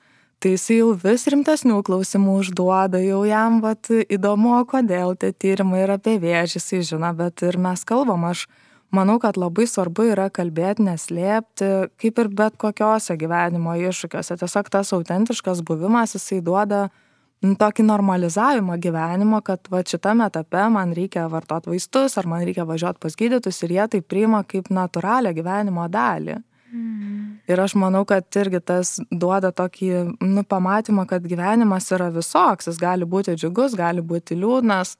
tai jis jau vis rimtesnių klausimų užduoda, jau jam vat įdomu, kodėl tie tyrimai yra apie vėžį, jisai žino, bet ir mes kalbam, aš manau, kad labai svarbu yra kalbėti, neslėpti, kaip ir bet kokiose gyvenimo iššūkiuose. Tiesiog tas autentiškas buvimas, jisai duoda tokį normalizavimą gyvenimo, kad va šitame etape man reikia vartoti vaistus ar man reikia važiuoti pas gydytus ir jie tai priima kaip natūralią gyvenimo dalį. Mm. Ir aš manau, kad irgi tas duoda tokį nu, pamatymą, kad gyvenimas yra visoks, jis gali būti džiugus, gali būti liūdnas.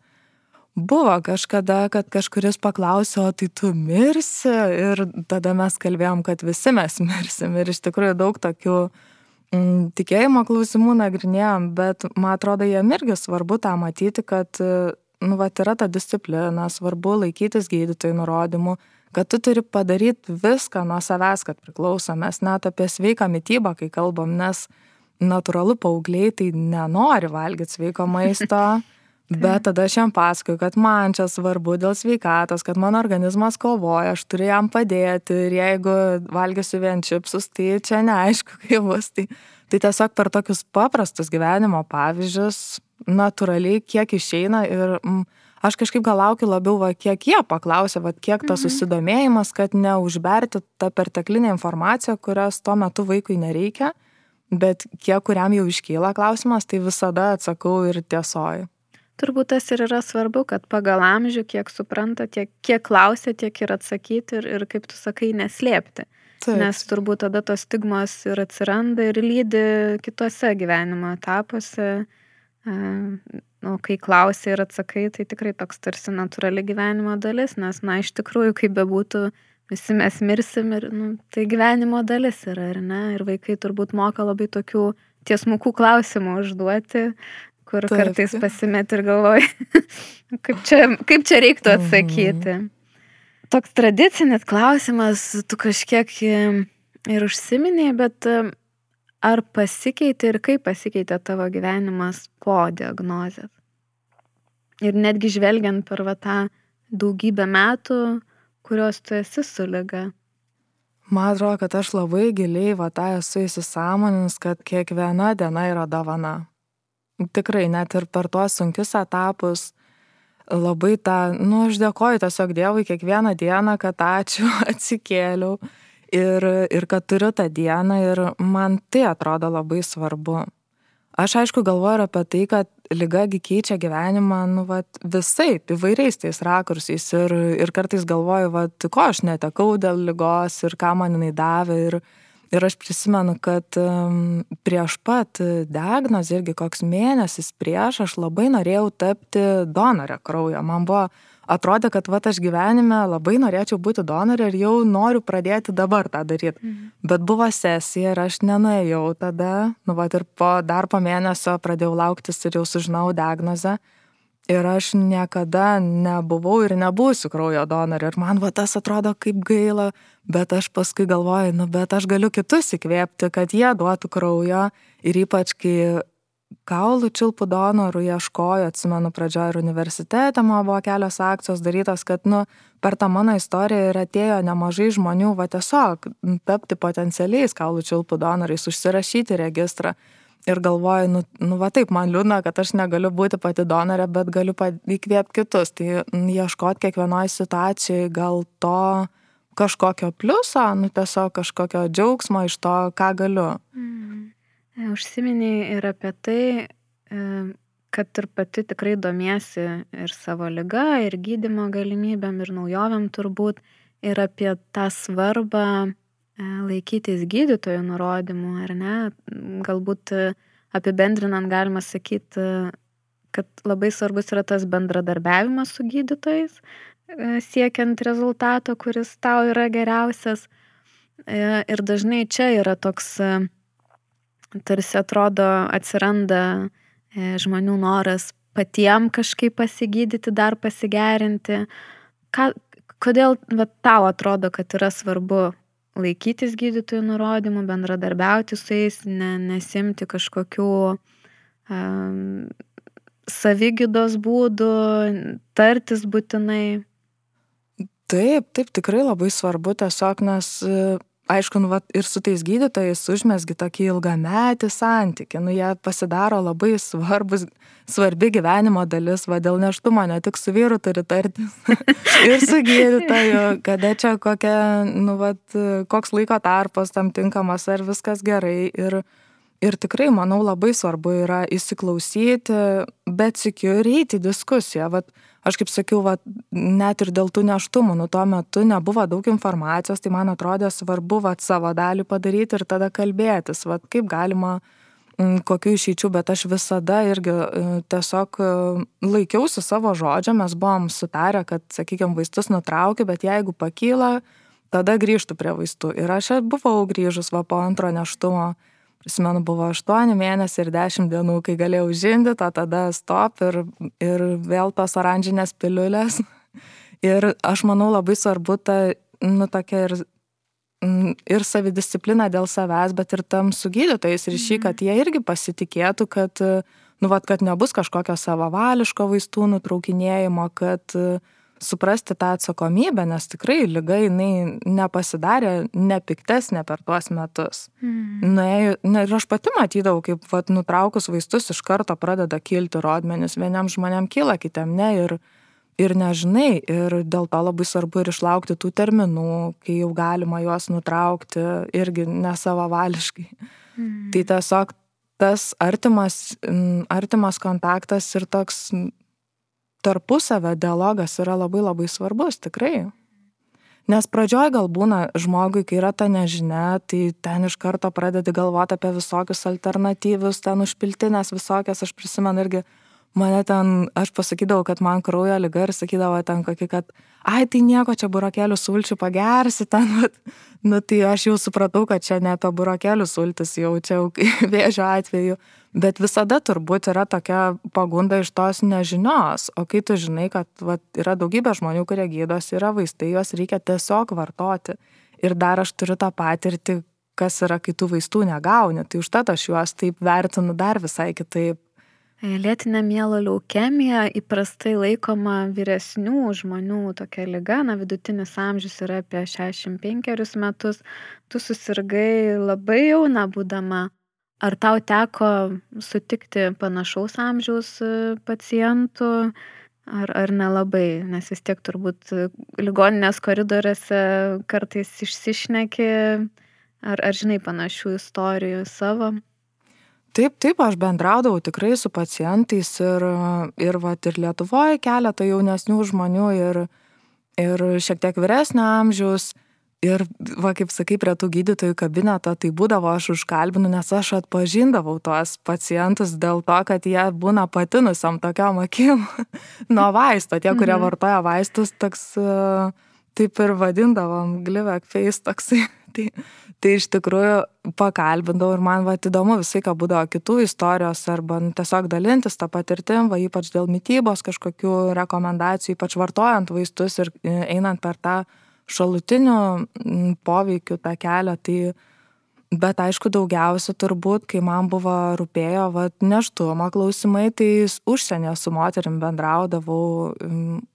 Buvo kažkada, kad kažkuris paklausė, o tai tu mirsi ir tada mes kalbėjom, kad visi mes mirsim ir iš tikrųjų daug tokių uh, tikėjimo klausimų nagrinėjom, bet man atrodo, jiem irgi svarbu tą matyti, kad, nu, va, yra ta disciplina, svarbu laikytis gydytojų nurodymų, kad tu turi padaryti viską nuo savęs, kad priklauso. Mes net apie sveiką mytybą, kai kalbam, nes natūralu paaugliai tai nenori valgyti sveiko maisto. Bet tada aš jam pasakoju, kad man čia svarbu dėl sveikatos, kad mano organizmas kovoja, aš turiu jam padėti ir jeigu valgysiu vien čipsus, tai čia neaišku, kaip bus. Tai, tai tiesiog per tokius paprastus gyvenimo pavyzdžius, natūraliai, kiek išeina ir mm, aš kažkaip gal laukiu labiau, va, kiek jie paklausė, va, kiek tas mhm. susidomėjimas, kad neužberti tą perteklinę informaciją, kurios tuo metu vaikui nereikia, bet kiek kuriam jau iškyla klausimas, tai visada atsakau ir tiesoju. Turbūt tas ir yra svarbu, kad pagal amžių, kiek supranta, tiek, kiek klausia, tiek ir atsakyti ir, ir kaip tu sakai, neslėpti. Taip. Nes turbūt tada tos stigmos ir atsiranda ir lydi kitose gyvenimo etapuose, nu, kai klausi ir atsakai, tai tikrai toks tarsi natūrali gyvenimo dalis, nes, na, iš tikrųjų, kaip bebūtų, visi mes mirsim ir, nu, tai gyvenimo dalis yra, ar ne? Ir vaikai turbūt moka labai tokių tiesmukų klausimų užduoti, kur Taip. kartais pasimet ir galvoj, kaip, čia, kaip čia reiktų mhm. atsakyti. Mhm. Toks tradicinis klausimas, tu kažkiek ir užsiminiai, bet Ar pasikeitė ir kaip pasikeitė tavo gyvenimas po diagnozės? Ir netgi žvelgiant per va, tą daugybę metų, kuriuos tu esi su lyga. Man atrodo, kad aš labai giliai va tą esu įsisamonins, kad kiekviena diena yra dovana. Tikrai, net ir per tuos sunkius etapus, labai tą, nu, aš dėkoju tiesiog Dievui kiekvieną dieną, kad ačiū, atsikėliau ir, ir kad turiu tą dieną ir man tai atrodo labai svarbu. Aš aišku galvoju ir apie tai, kad lygagi keičia gyvenimą, nu, vat, visai, įvairiais tais rakursais ir, ir kartais galvoju, vat, ko aš netekau dėl lygos ir ką man jinai davė. Ir, ir aš prisimenu, kad prieš pat diagnozę, irgi koks mėnesis prieš, aš labai norėjau tapti donorę kraujo. Man buvo atrodė, kad va aš gyvenime labai norėčiau būti donorė ir jau noriu pradėti dabar tą daryti. Mhm. Bet buvo sesija ir aš nenuėjau tada, nu va ir po dar po mėnesio pradėjau lauktis ir jau sužinau diagnozę. Ir aš niekada nebuvau ir nebūsiu kraujo donorė. Ir man va tas atrodo kaip gaila, bet aš paskui galvoju, nu bet aš galiu kitus įkvėpti, kad jie duotų kraujo. Ir ypač, kai kaulų čiulpų donorų ieškojo, atsimenu, pradžioje ir universitete man buvo kelios akcijos darytos, kad, nu, per tą mano istoriją ir atėjo nemažai žmonių, va tiesiog tapti potencialiais kaulų čiulpų donorais, užsirašyti registrą. Ir galvoju, nu, nu va taip, man liūdna, kad aš negaliu būti pati donorė, bet galiu įkvėpti kitus. Tai ieškoti kiekvienoje situacijoje gal to kažkokio pliuso, nu tiesiog kažkokio džiaugsmo iš to, ką galiu. Mm. Užsiminiai ir apie tai, e, kad ir pati tikrai domiesi ir savo lyga, ir gydimo galimybėm, ir naujovėm turbūt, ir apie tą svarbą laikytis gydytojų nurodymų, ar ne? Galbūt apibendrinant galima sakyti, kad labai svarbus yra tas bendradarbiavimas su gydytojais, siekiant rezultato, kuris tau yra geriausias. Ir dažnai čia yra toks tarsi atrodo atsiranda e, žmonių noras patiem kažkaip pasigydyti, dar pasigerinti. Ką, kodėl va, tau atrodo, kad yra svarbu laikytis gydytojų nurodymų, bendradarbiauti su jais, ne, nesimti kažkokių um, savygydos būdų, tartis būtinai? Taip, taip, tikrai labai svarbu tiesiog, nes aišku, nu, vat, ir su tais gydytojais užmesgi tokį ilgametį santykį, nu, jie pasidaro labai svarbus, svarbi gyvenimo dalis, va dėl neštumo ne tik su vyru turi tartis, ir su gydytoju, kada čia kokia, nu, vat, koks laiko tarpas tam tinkamas, ar viskas gerai. Ir, ir tikrai, manau, labai svarbu yra įsiklausyti, bet sikiu ir eiti į diskusiją. Vat, aš kaip sakiau, va, net ir dėl tų neštumų, nu tuo metu nebuvo daug informacijos, tai man atrodė svarbu va, savo dalį padaryti ir tada kalbėtis, va, kaip galima mm, kokiu išeičiu, bet aš visada irgi e, tiesiog e, laikiausi savo žodžio, mes buvom sutarę, kad, sakykime, vaistus nutraukiu, bet jeigu pakyla, tada grįžtų prie vaistų. Ir aš buvau grįžus va po antro neštumo prisimenu, buvo 8 mėnesiai ir 10 dienų, kai galėjau žindyti, o tada stop ir, ir vėl tos oranžinės piliulės. Ir aš manau labai svarbu ta, nu, tokia ir, ir savidisciplina dėl savęs, bet ir tam su gydytojais ryšy, kad jie irgi pasitikėtų, kad, nu, vat, kad nebus kažkokio savavališko vaistų nutraukinėjimo, kad uh, suprasti tą atsakomybę, nes tikrai lyga jinai nepasidarė nepiktesnė per tuos metus. Mm. Nuėjau, ne, ir aš pati matydavau, kaip vat, nutraukus vaistus iš karto pradeda kilti rodmenis, vienam žmonėm kyla, kitiem ne. Ir, ir nežinai, ir dėl to labai svarbu ir išlaukti tų terminų, kai jau galima juos nutraukti, irgi nesavavališkai. Mm. Tai tiesiog tas artimas, artimas kontaktas ir toks tarpusavio dialogas yra labai labai svarbus, tikrai. Nes pradžioj gal būna žmogui, kai yra ta nežinia, tai ten iš karto pradedi galvoti apie visokius alternatyvius, ten užpiltinės visokias, aš prisimenu irgi mane ten, aš pasakydavau, kad man kraujo lyga ir sakydavo ten kokį, kad, ai, tai nieko, čia burokėlių sulčių pagersi ten, bet, nu tai aš jau supratau, kad čia ne apie burokėlių sultis, jau čia jau vėžio atveju, bet visada turbūt yra tokia pagunda iš tos nežinios, o kai tu žinai, kad va, yra daugybė žmonių, kurie gydosi, yra vaistai, juos reikia tiesiog vartoti. Ir dar aš turiu tą patirtį, kas yra, kai tų vaistų negauni, tai užtat aš juos taip vertinu dar visai kitaip Lėtinė mielo leukemija įprastai laikoma vyresnių žmonių tokia lyga, na vidutinis amžius yra apie 65 metus, tu susirgai labai jauna būdama. Ar tau teko sutikti panašaus amžiaus e, pacientų, ar, ar nelabai, nes vis tiek turbūt ligoninės koridoriuose kartais išsišneki, ar, ar žinai panašių istorijų savo? Taip, taip, aš bendraudavau tikrai su pacientais ir, ir, vat, ir Lietuvoje keletą jaunesnių žmonių ir, ir šiek tiek vyresnio amžiaus. Ir, va, kaip sakai, prie tų gydytojų kabineto, tai būdavo aš užkalbinu, nes aš atpažindavau tuos pacientus dėl to, kad jie būna patinusiam tokiam akim nuo vaisto. Tie, kurie mhm. vartoja vaistus, toks, taip ir vadindavom, glivek face toksai. Tai, tai iš tikrųjų pakalbindavau ir man va įdomu visai, ką būdavo kitų istorijos arba nu, tiesiog dalintis tą patirtim, va ypač dėl mytybos kažkokių rekomendacijų, ypač vartojant vaistus ir e, einant per tą šalutinių poveikių tą kelią. Tai, bet aišku, daugiausia turbūt, kai man buvo rūpėjo, va, neštumo klausimai, tai užsienio su moterim bendraudavau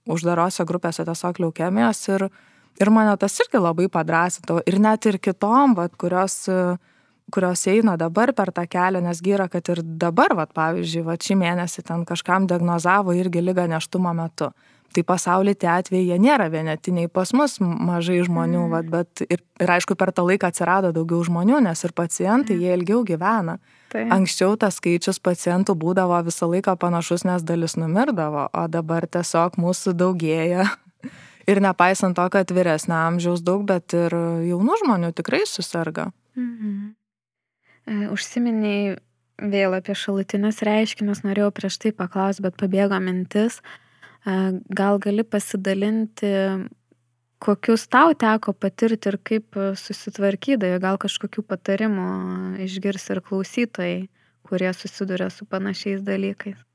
uždarose grupėse tiesiog leukemijos ir Ir mane tas irgi labai padrasintavo. Ir net ir kitom, vat, kurios, kurios eina dabar per tą kelią, nes gyra, kad ir dabar, vat, pavyzdžiui, vat, šį mėnesį ten kažkam diagnozavo irgi lygą neštumo metu. Tai pasaulyje tie atvejai nėra vienetiniai, pas mus mažai žmonių, mm. vat, bet ir, ir aišku, per tą laiką atsirado daugiau žmonių, nes ir pacientai, mm. jie ilgiau gyvena. Tai. Anksčiau tas skaičius pacientų būdavo visą laiką panašus, nes dalis numirdavo, o dabar tiesiog mūsų daugėja ir nepaisant to, kad vyresnio amžiaus daug, bet ir jaunų žmonių tikrai susirga. Mhm. E, užsiminiai vėl apie šalutinius reiškinius, norėjau prieš tai paklausti, bet pabėgo mintis. E, gal gali pasidalinti, kokius tau teko patirti ir kaip susitvarkydavai, gal kažkokių patarimų išgirs ir klausytojai, kurie susiduria su panašiais dalykais.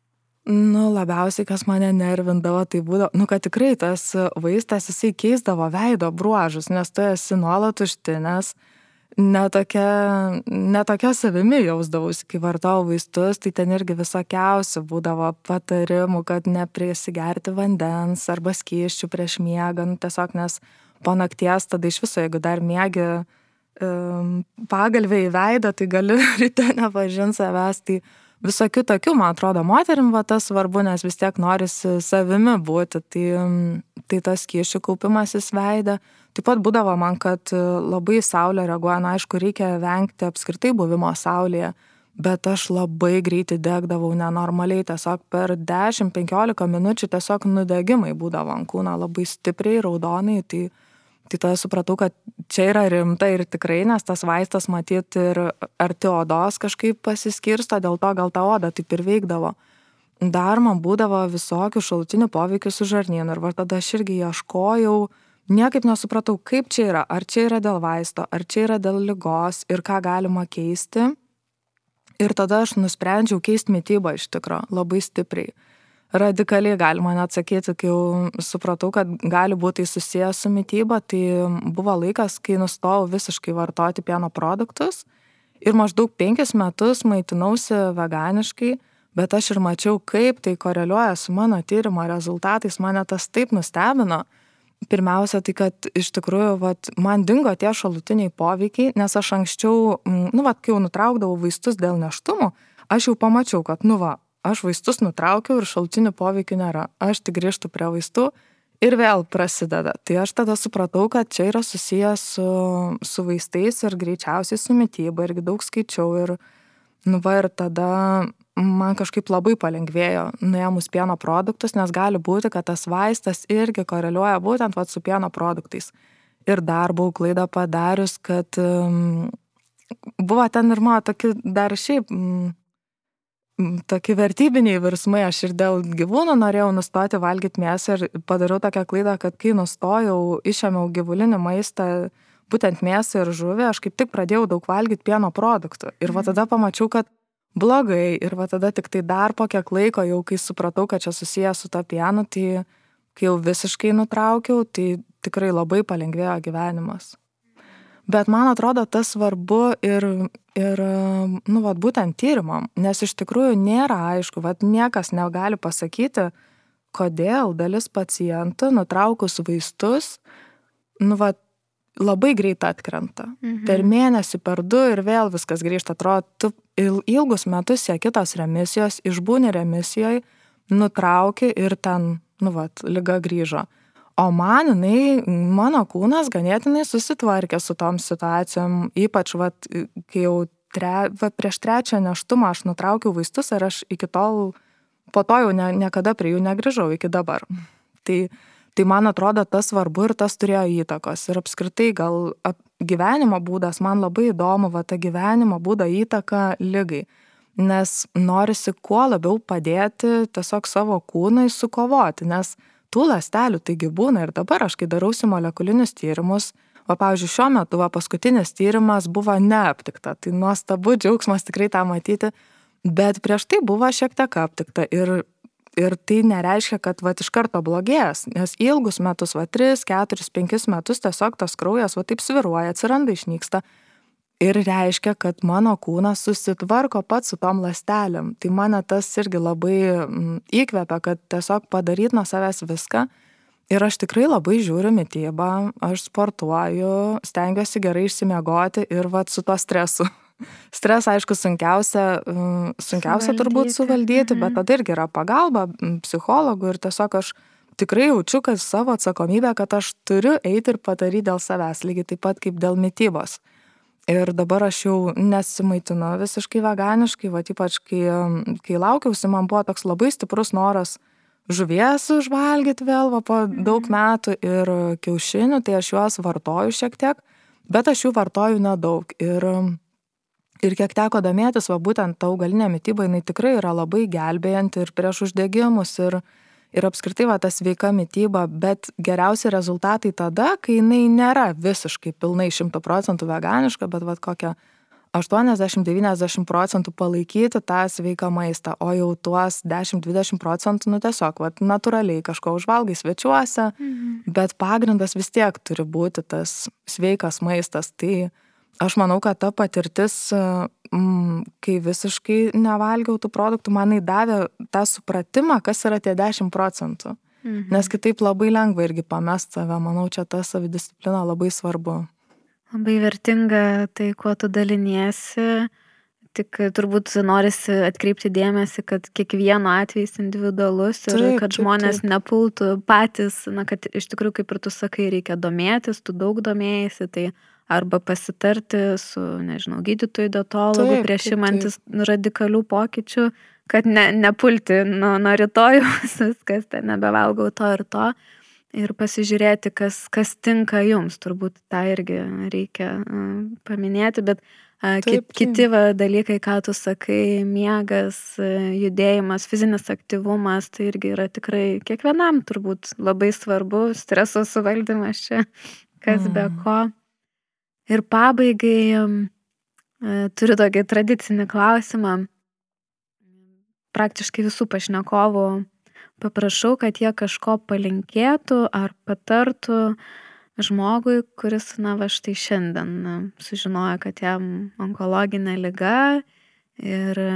Nu, labiausiai, kas mane nervindavo, tai būdavo, nu, kad tikrai tas vaistas, jisai keisdavo veido bruožus, nes tu esi nuolat užtinęs, netokia, netokia savimi jausdavausi, kai vartojau vaistus, tai ten irgi visokiausių būdavo patarimų, kad neprisigerti vandens arba skyščių prieš miegą, nu, tiesiog nes po nakties tada iš viso, jeigu dar miegi pagalvę į veidą, tai gali ryte nepažinti savęs. Tai visokių tokių, man atrodo, moterim va tas svarbu, nes vis tiek norisi savimi būti. Tai, tai tas kyšių kaupimasis veidą. Taip pat būdavo man, kad labai saulė reaguoja, na aišku, reikia vengti apskritai buvimo saulėje, bet aš labai greitai degdavau nenormaliai, tiesiog per 10-15 minučių tiesiog nudegimai būdavo ant kūno labai stipriai, raudonai. Tai, tai tada supratau, kad čia yra rimta ir tikrai, nes tas vaistas matyt ir arti odos kažkaip pasiskirsto, dėl to gal ta oda taip ir veikdavo. Dar man būdavo visokių šalutinių poveikių su žarnynu ir tada aš irgi ieškojau, niekaip nesupratau, kaip čia yra, ar čia yra dėl vaisto, ar čia yra dėl lygos ir ką galima keisti. Ir tada aš nusprendžiau keisti mytybą iš tikro labai stipriai radikaliai galima net sakyti, kai jau supratau, kad gali būti tai susijęs su mytyba, tai buvo laikas, kai nustojau visiškai vartoti pieno produktus ir maždaug penkis metus maitinausi veganiškai, bet aš ir mačiau, kaip tai koreliuoja su mano tyrimo rezultatais, mane tas taip nustebino. Pirmiausia, tai kad iš tikrųjų vat, man dingo tie šalutiniai poveikiai, nes aš anksčiau, nu, vat, kai jau nutraukdavau vaistus dėl neštumų, aš jau pamačiau, kad, nu, va, aš vaistus nutraukiau ir šaltinių poveikių nėra. Aš tik grįžtu prie vaistų ir vėl prasideda. Tai aš tada supratau, kad čia yra susijęs su, su vaistais ir greičiausiai su mytyba irgi daug skaičiau ir, nu va, ir tada man kažkaip labai palengvėjo nuėmus pieno produktus, nes gali būti, kad tas vaistas irgi koreliuoja būtent va, su pieno produktais. ir dar buvau klaidą padarius, kad um, buvo ten ir mano tokie dar šiaip um, tokie vertybiniai virsmai, aš ir dėl gyvūnų norėjau nustoti valgyti mėsą ir padariau tokią klaidą, kad kai nustojau, išėmiau gyvulinį maistą, būtent mėsą ir žuvį, aš kaip tik pradėjau daug valgyti pieno produktų. Ir va mhm. tada pamačiau, kad blogai. Ir va tada tik tai dar po kiek laiko, jau kai supratau, kad čia susijęs su to pienu, tai kai jau visiškai nutraukiau, tai tikrai labai palengvėjo gyvenimas. Bet man atrodo, tas svarbu ir, ir nu, vat, būtent tyrimam, nes iš tikrųjų nėra aišku, vat, niekas negali pasakyti, kodėl dalis pacientų nutraukus vaistus, nu, vat, labai greit atkrenta. Mhm. Per mėnesį, per du ir vėl viskas grįžta. Atrodo, tu ilgus metus sieki tos remisijos, išbūni remisijoje, nutrauki ir ten, nu, vat, lyga grįžo. O man, jinai, mano kūnas ganėtinai susitvarkė su tom situacijom, ypač, vat, kai jau tre, va, prieš trečią neštumą aš nutraukiau vaistus ir aš iki tol, po to jau ne, niekada prie jų negrįžau iki dabar. Tai tai man atrodo tas svarbu ir tas turėjo įtakos ir apskritai gal ap, gyvenimo būdas man labai įdomu va ta gyvenimo būdo įtaka lygai nes norisi kuo labiau padėti tiesiog savo kūnui sukovoti nes tų ląstelių taigi būna ir dabar aš kai darausi molekulinius tyrimus va pavyzdžiui šiuo metu va paskutinis tyrimas buvo neaptikta tai nuostabu džiaugsmas tikrai tą matyti bet prieš tai buvo šiek tiek aptikta ir ir tai nereiškia, kad va iš karto blogės, nes ilgus metus, va 3, 4, 5 metus tiesiog tas kraujas va taip sviruoja, atsiranda, išnyksta. Ir reiškia, kad mano kūnas susitvarko pats su tom lastelėm. Tai mane tas irgi labai mm, įkvepia, kad tiesiog padaryti nuo savęs viską. Ir aš tikrai labai žiūriu mytybą, aš sportuoju, stengiuosi gerai išsimiegoti ir va su tuo stresu Stresą, aišku, sunkiausia, mm, sunkiausia suvaldyti. turbūt suvaldyti, bet mhm. tada irgi yra pagalba mm, psichologų ir tiesiog aš tikrai jaučiu, kad savo atsakomybę, kad aš turiu eiti ir padaryti dėl savęs, lygiai taip pat kaip dėl mytybos. Ir dabar aš jau nesimaitinu visiškai veganiškai, va ypač kai, kai laukiausi, man buvo toks labai stiprus noras žuvies užvalgyti vėl va, po daug mhm. metų ir kiaušinių, tai aš juos vartoju šiek tiek, bet aš jų vartoju nedaug. Ir ir kiek teko domėtis va būtent ta augalinė mityba jinai tikrai yra labai gelbėjanti ir prieš uždegimus ir ir apskritai va ta sveika mityba bet geriausi rezultatai tada kai jinai nėra visiškai pilnai šimtu procentų veganiška bet vat kokia aštuoniasdešim devyniasdešim procentų palaikyti tą sveiką maistą o jau tuos dešim dvidešim procentų nu tiesiog vat natūraliai kažko užvalgai svečiuose mhm. bet pagrindas vis tiek turi būti tas sveikas maistas tai aš manau kad ta patirtis mm, kai visiškai nevalgiau tų produktų man davė tą supratimą kas yra tie dešim procentų. Mhm. nes kitaip labai lengva irgi pamest save. Manau čia ta savidisciplina labai svarbu. Labai vertinga tai kuo tu daliniesi. Tik turbūt norisi atkreipti dėmesį, kad kiekvieno atvejs individualus ir taip, kad žmonės taip, taip. nepultų patys, na, kad iš tikrųjų, kaip ir tu sakai, reikia domėtis, tu daug domėjasi, tai arba pasitarti su, nežinau, gydytoju, dietologu prieš imantis radikalių pokyčių, kad ne, nepulti nuo, nuo rytojus, viskas, ten nebevalgau to ir to. Ir pasižiūrėti, kas, kas tinka jums, turbūt tą irgi reikia uh, paminėti, bet uh, taip, kit, kiti va, dalykai, ką tu sakai, miegas, uh, judėjimas, fizinis aktyvumas, tai irgi yra tikrai kiekvienam turbūt labai svarbu, streso suvaldymas čia, kas mm. be ko. Ir pabaigai e, turiu tokį tradicinį klausimą. Praktiškai visų pašnekovų paprašau, kad jie kažko palinkėtų ar patartų žmogui, kuris, na, va štai šiandien sužinojo, kad jam onkologinė lyga ir e,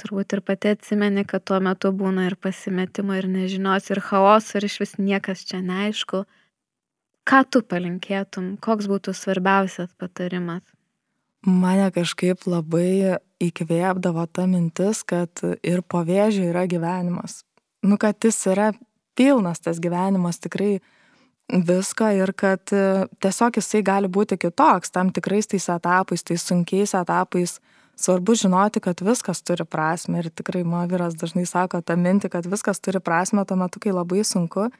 turbūt ir pati atsimeni, kad tuo metu būna ir pasimetimo, ir nežinios, ir chaos, ir iš vis niekas čia neaišku ką tu palinkėtum, koks būtų svarbiausias patarimas? Mane kažkaip labai įkvėpdavo ta mintis, kad ir po vėžio yra gyvenimas. Nu, kad jis yra pilnas tas gyvenimas tikrai visko ir kad tiesiog jisai gali būti kitoks tam tikrais tais etapais, tais sunkiais etapais. Svarbu žinoti, kad viskas turi prasme ir tikrai mano vyras dažnai sako tą mintį, kad viskas turi prasme tuo metu, kai labai sunku.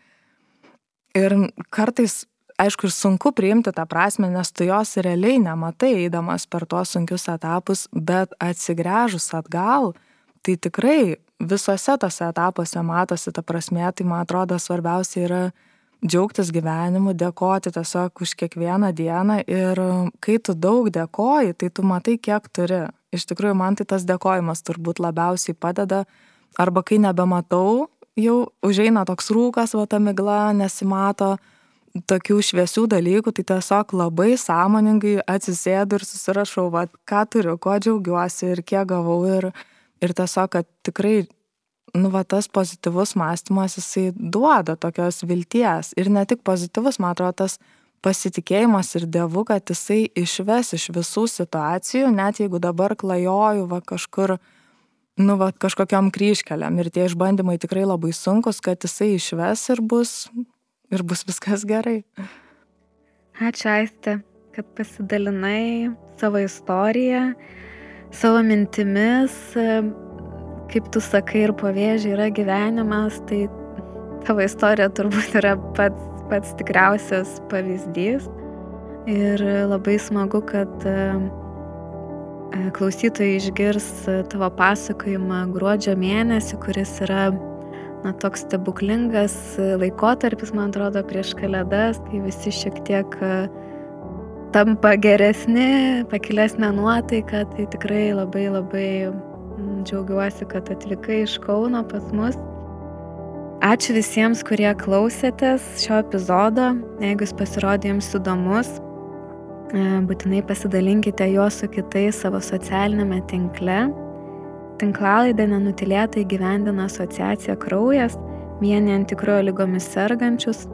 Ir kartais aišku, ir sunku priimti tą prasme, nes tu jos realiai nematai, eidamas per tuos sunkius etapus, bet atsigręžus atgal, tai tikrai visose tose etapuose matosi ta prasme, tai man atrodo svarbiausia yra džiaugtis gyvenimu, dėkoti tiesiog už kiekvieną dieną ir kai tu daug dėkoji, tai tu matai, kiek turi. Iš tikrųjų, man tai tas dėkojimas turbūt labiausiai padeda, arba kai nebematau, jau užeina toks rūkas, va ta migla, nesimato tokių šviesių dalykų, tai tiesiog labai sąmoningai atsisėdu ir susirašau, va, ką turiu, kuo džiaugiuosi ir kiek gavau ir, ir tiesiog, kad tikrai nu va tas pozityvus mąstymas jisai duoda tokios vilties. Ir ne tik pozityvus man atrodo tas pasitikėjimas ir dievu kad jisai išves iš visų situacijų net jeigu dabar klajoju va kažkur nu va kažkokiom kryžkelėm ir tie išbandymai tikrai labai sunkūs kad jisai išves ir bus ir bus viskas gerai ačiū aiste kad pasidalinai savo istoriją savo mintimis kaip tu sakai, ir po vėžį yra gyvenimas, tai tavo istorija turbūt yra pats, pats tikriausias pavyzdys. Ir labai smagu, kad e, klausytojai išgirs tavo pasakojimą gruodžio mėnesį, kuris yra na, toks stebuklingas laikotarpis, man atrodo, prieš kalėdas, kai visi šiek tiek e, tampa geresni, pakilesnė nuotaika, tai tikrai labai labai Džiaugiuosi, kad atvykai iš Kauno pas mus. Ačiū visiems, kurie klausėtės šio epizodo. Jeigu jis pasirodė jums įdomus, e, būtinai pasidalinkite juo su kitais savo socialinėme tinkle. Tinklalaidę nenutilėtai gyvendina asociacija Kraujas, vienijant tikrojo lygomis sergančius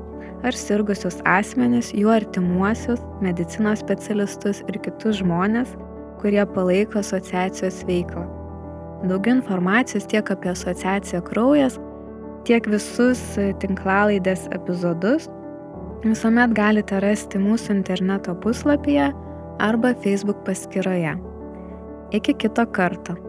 ar sirgusius asmenis, jų artimuosius, medicinos specialistus ir kitus žmonės, kurie palaiko asociacijos veiklą. Daugiau informacijos tiek apie asociaciją Kraujas, tiek visus tinklalaidės epizodus visuomet galite rasti mūsų interneto puslapyje arba Facebook paskyroje. Iki kito karto.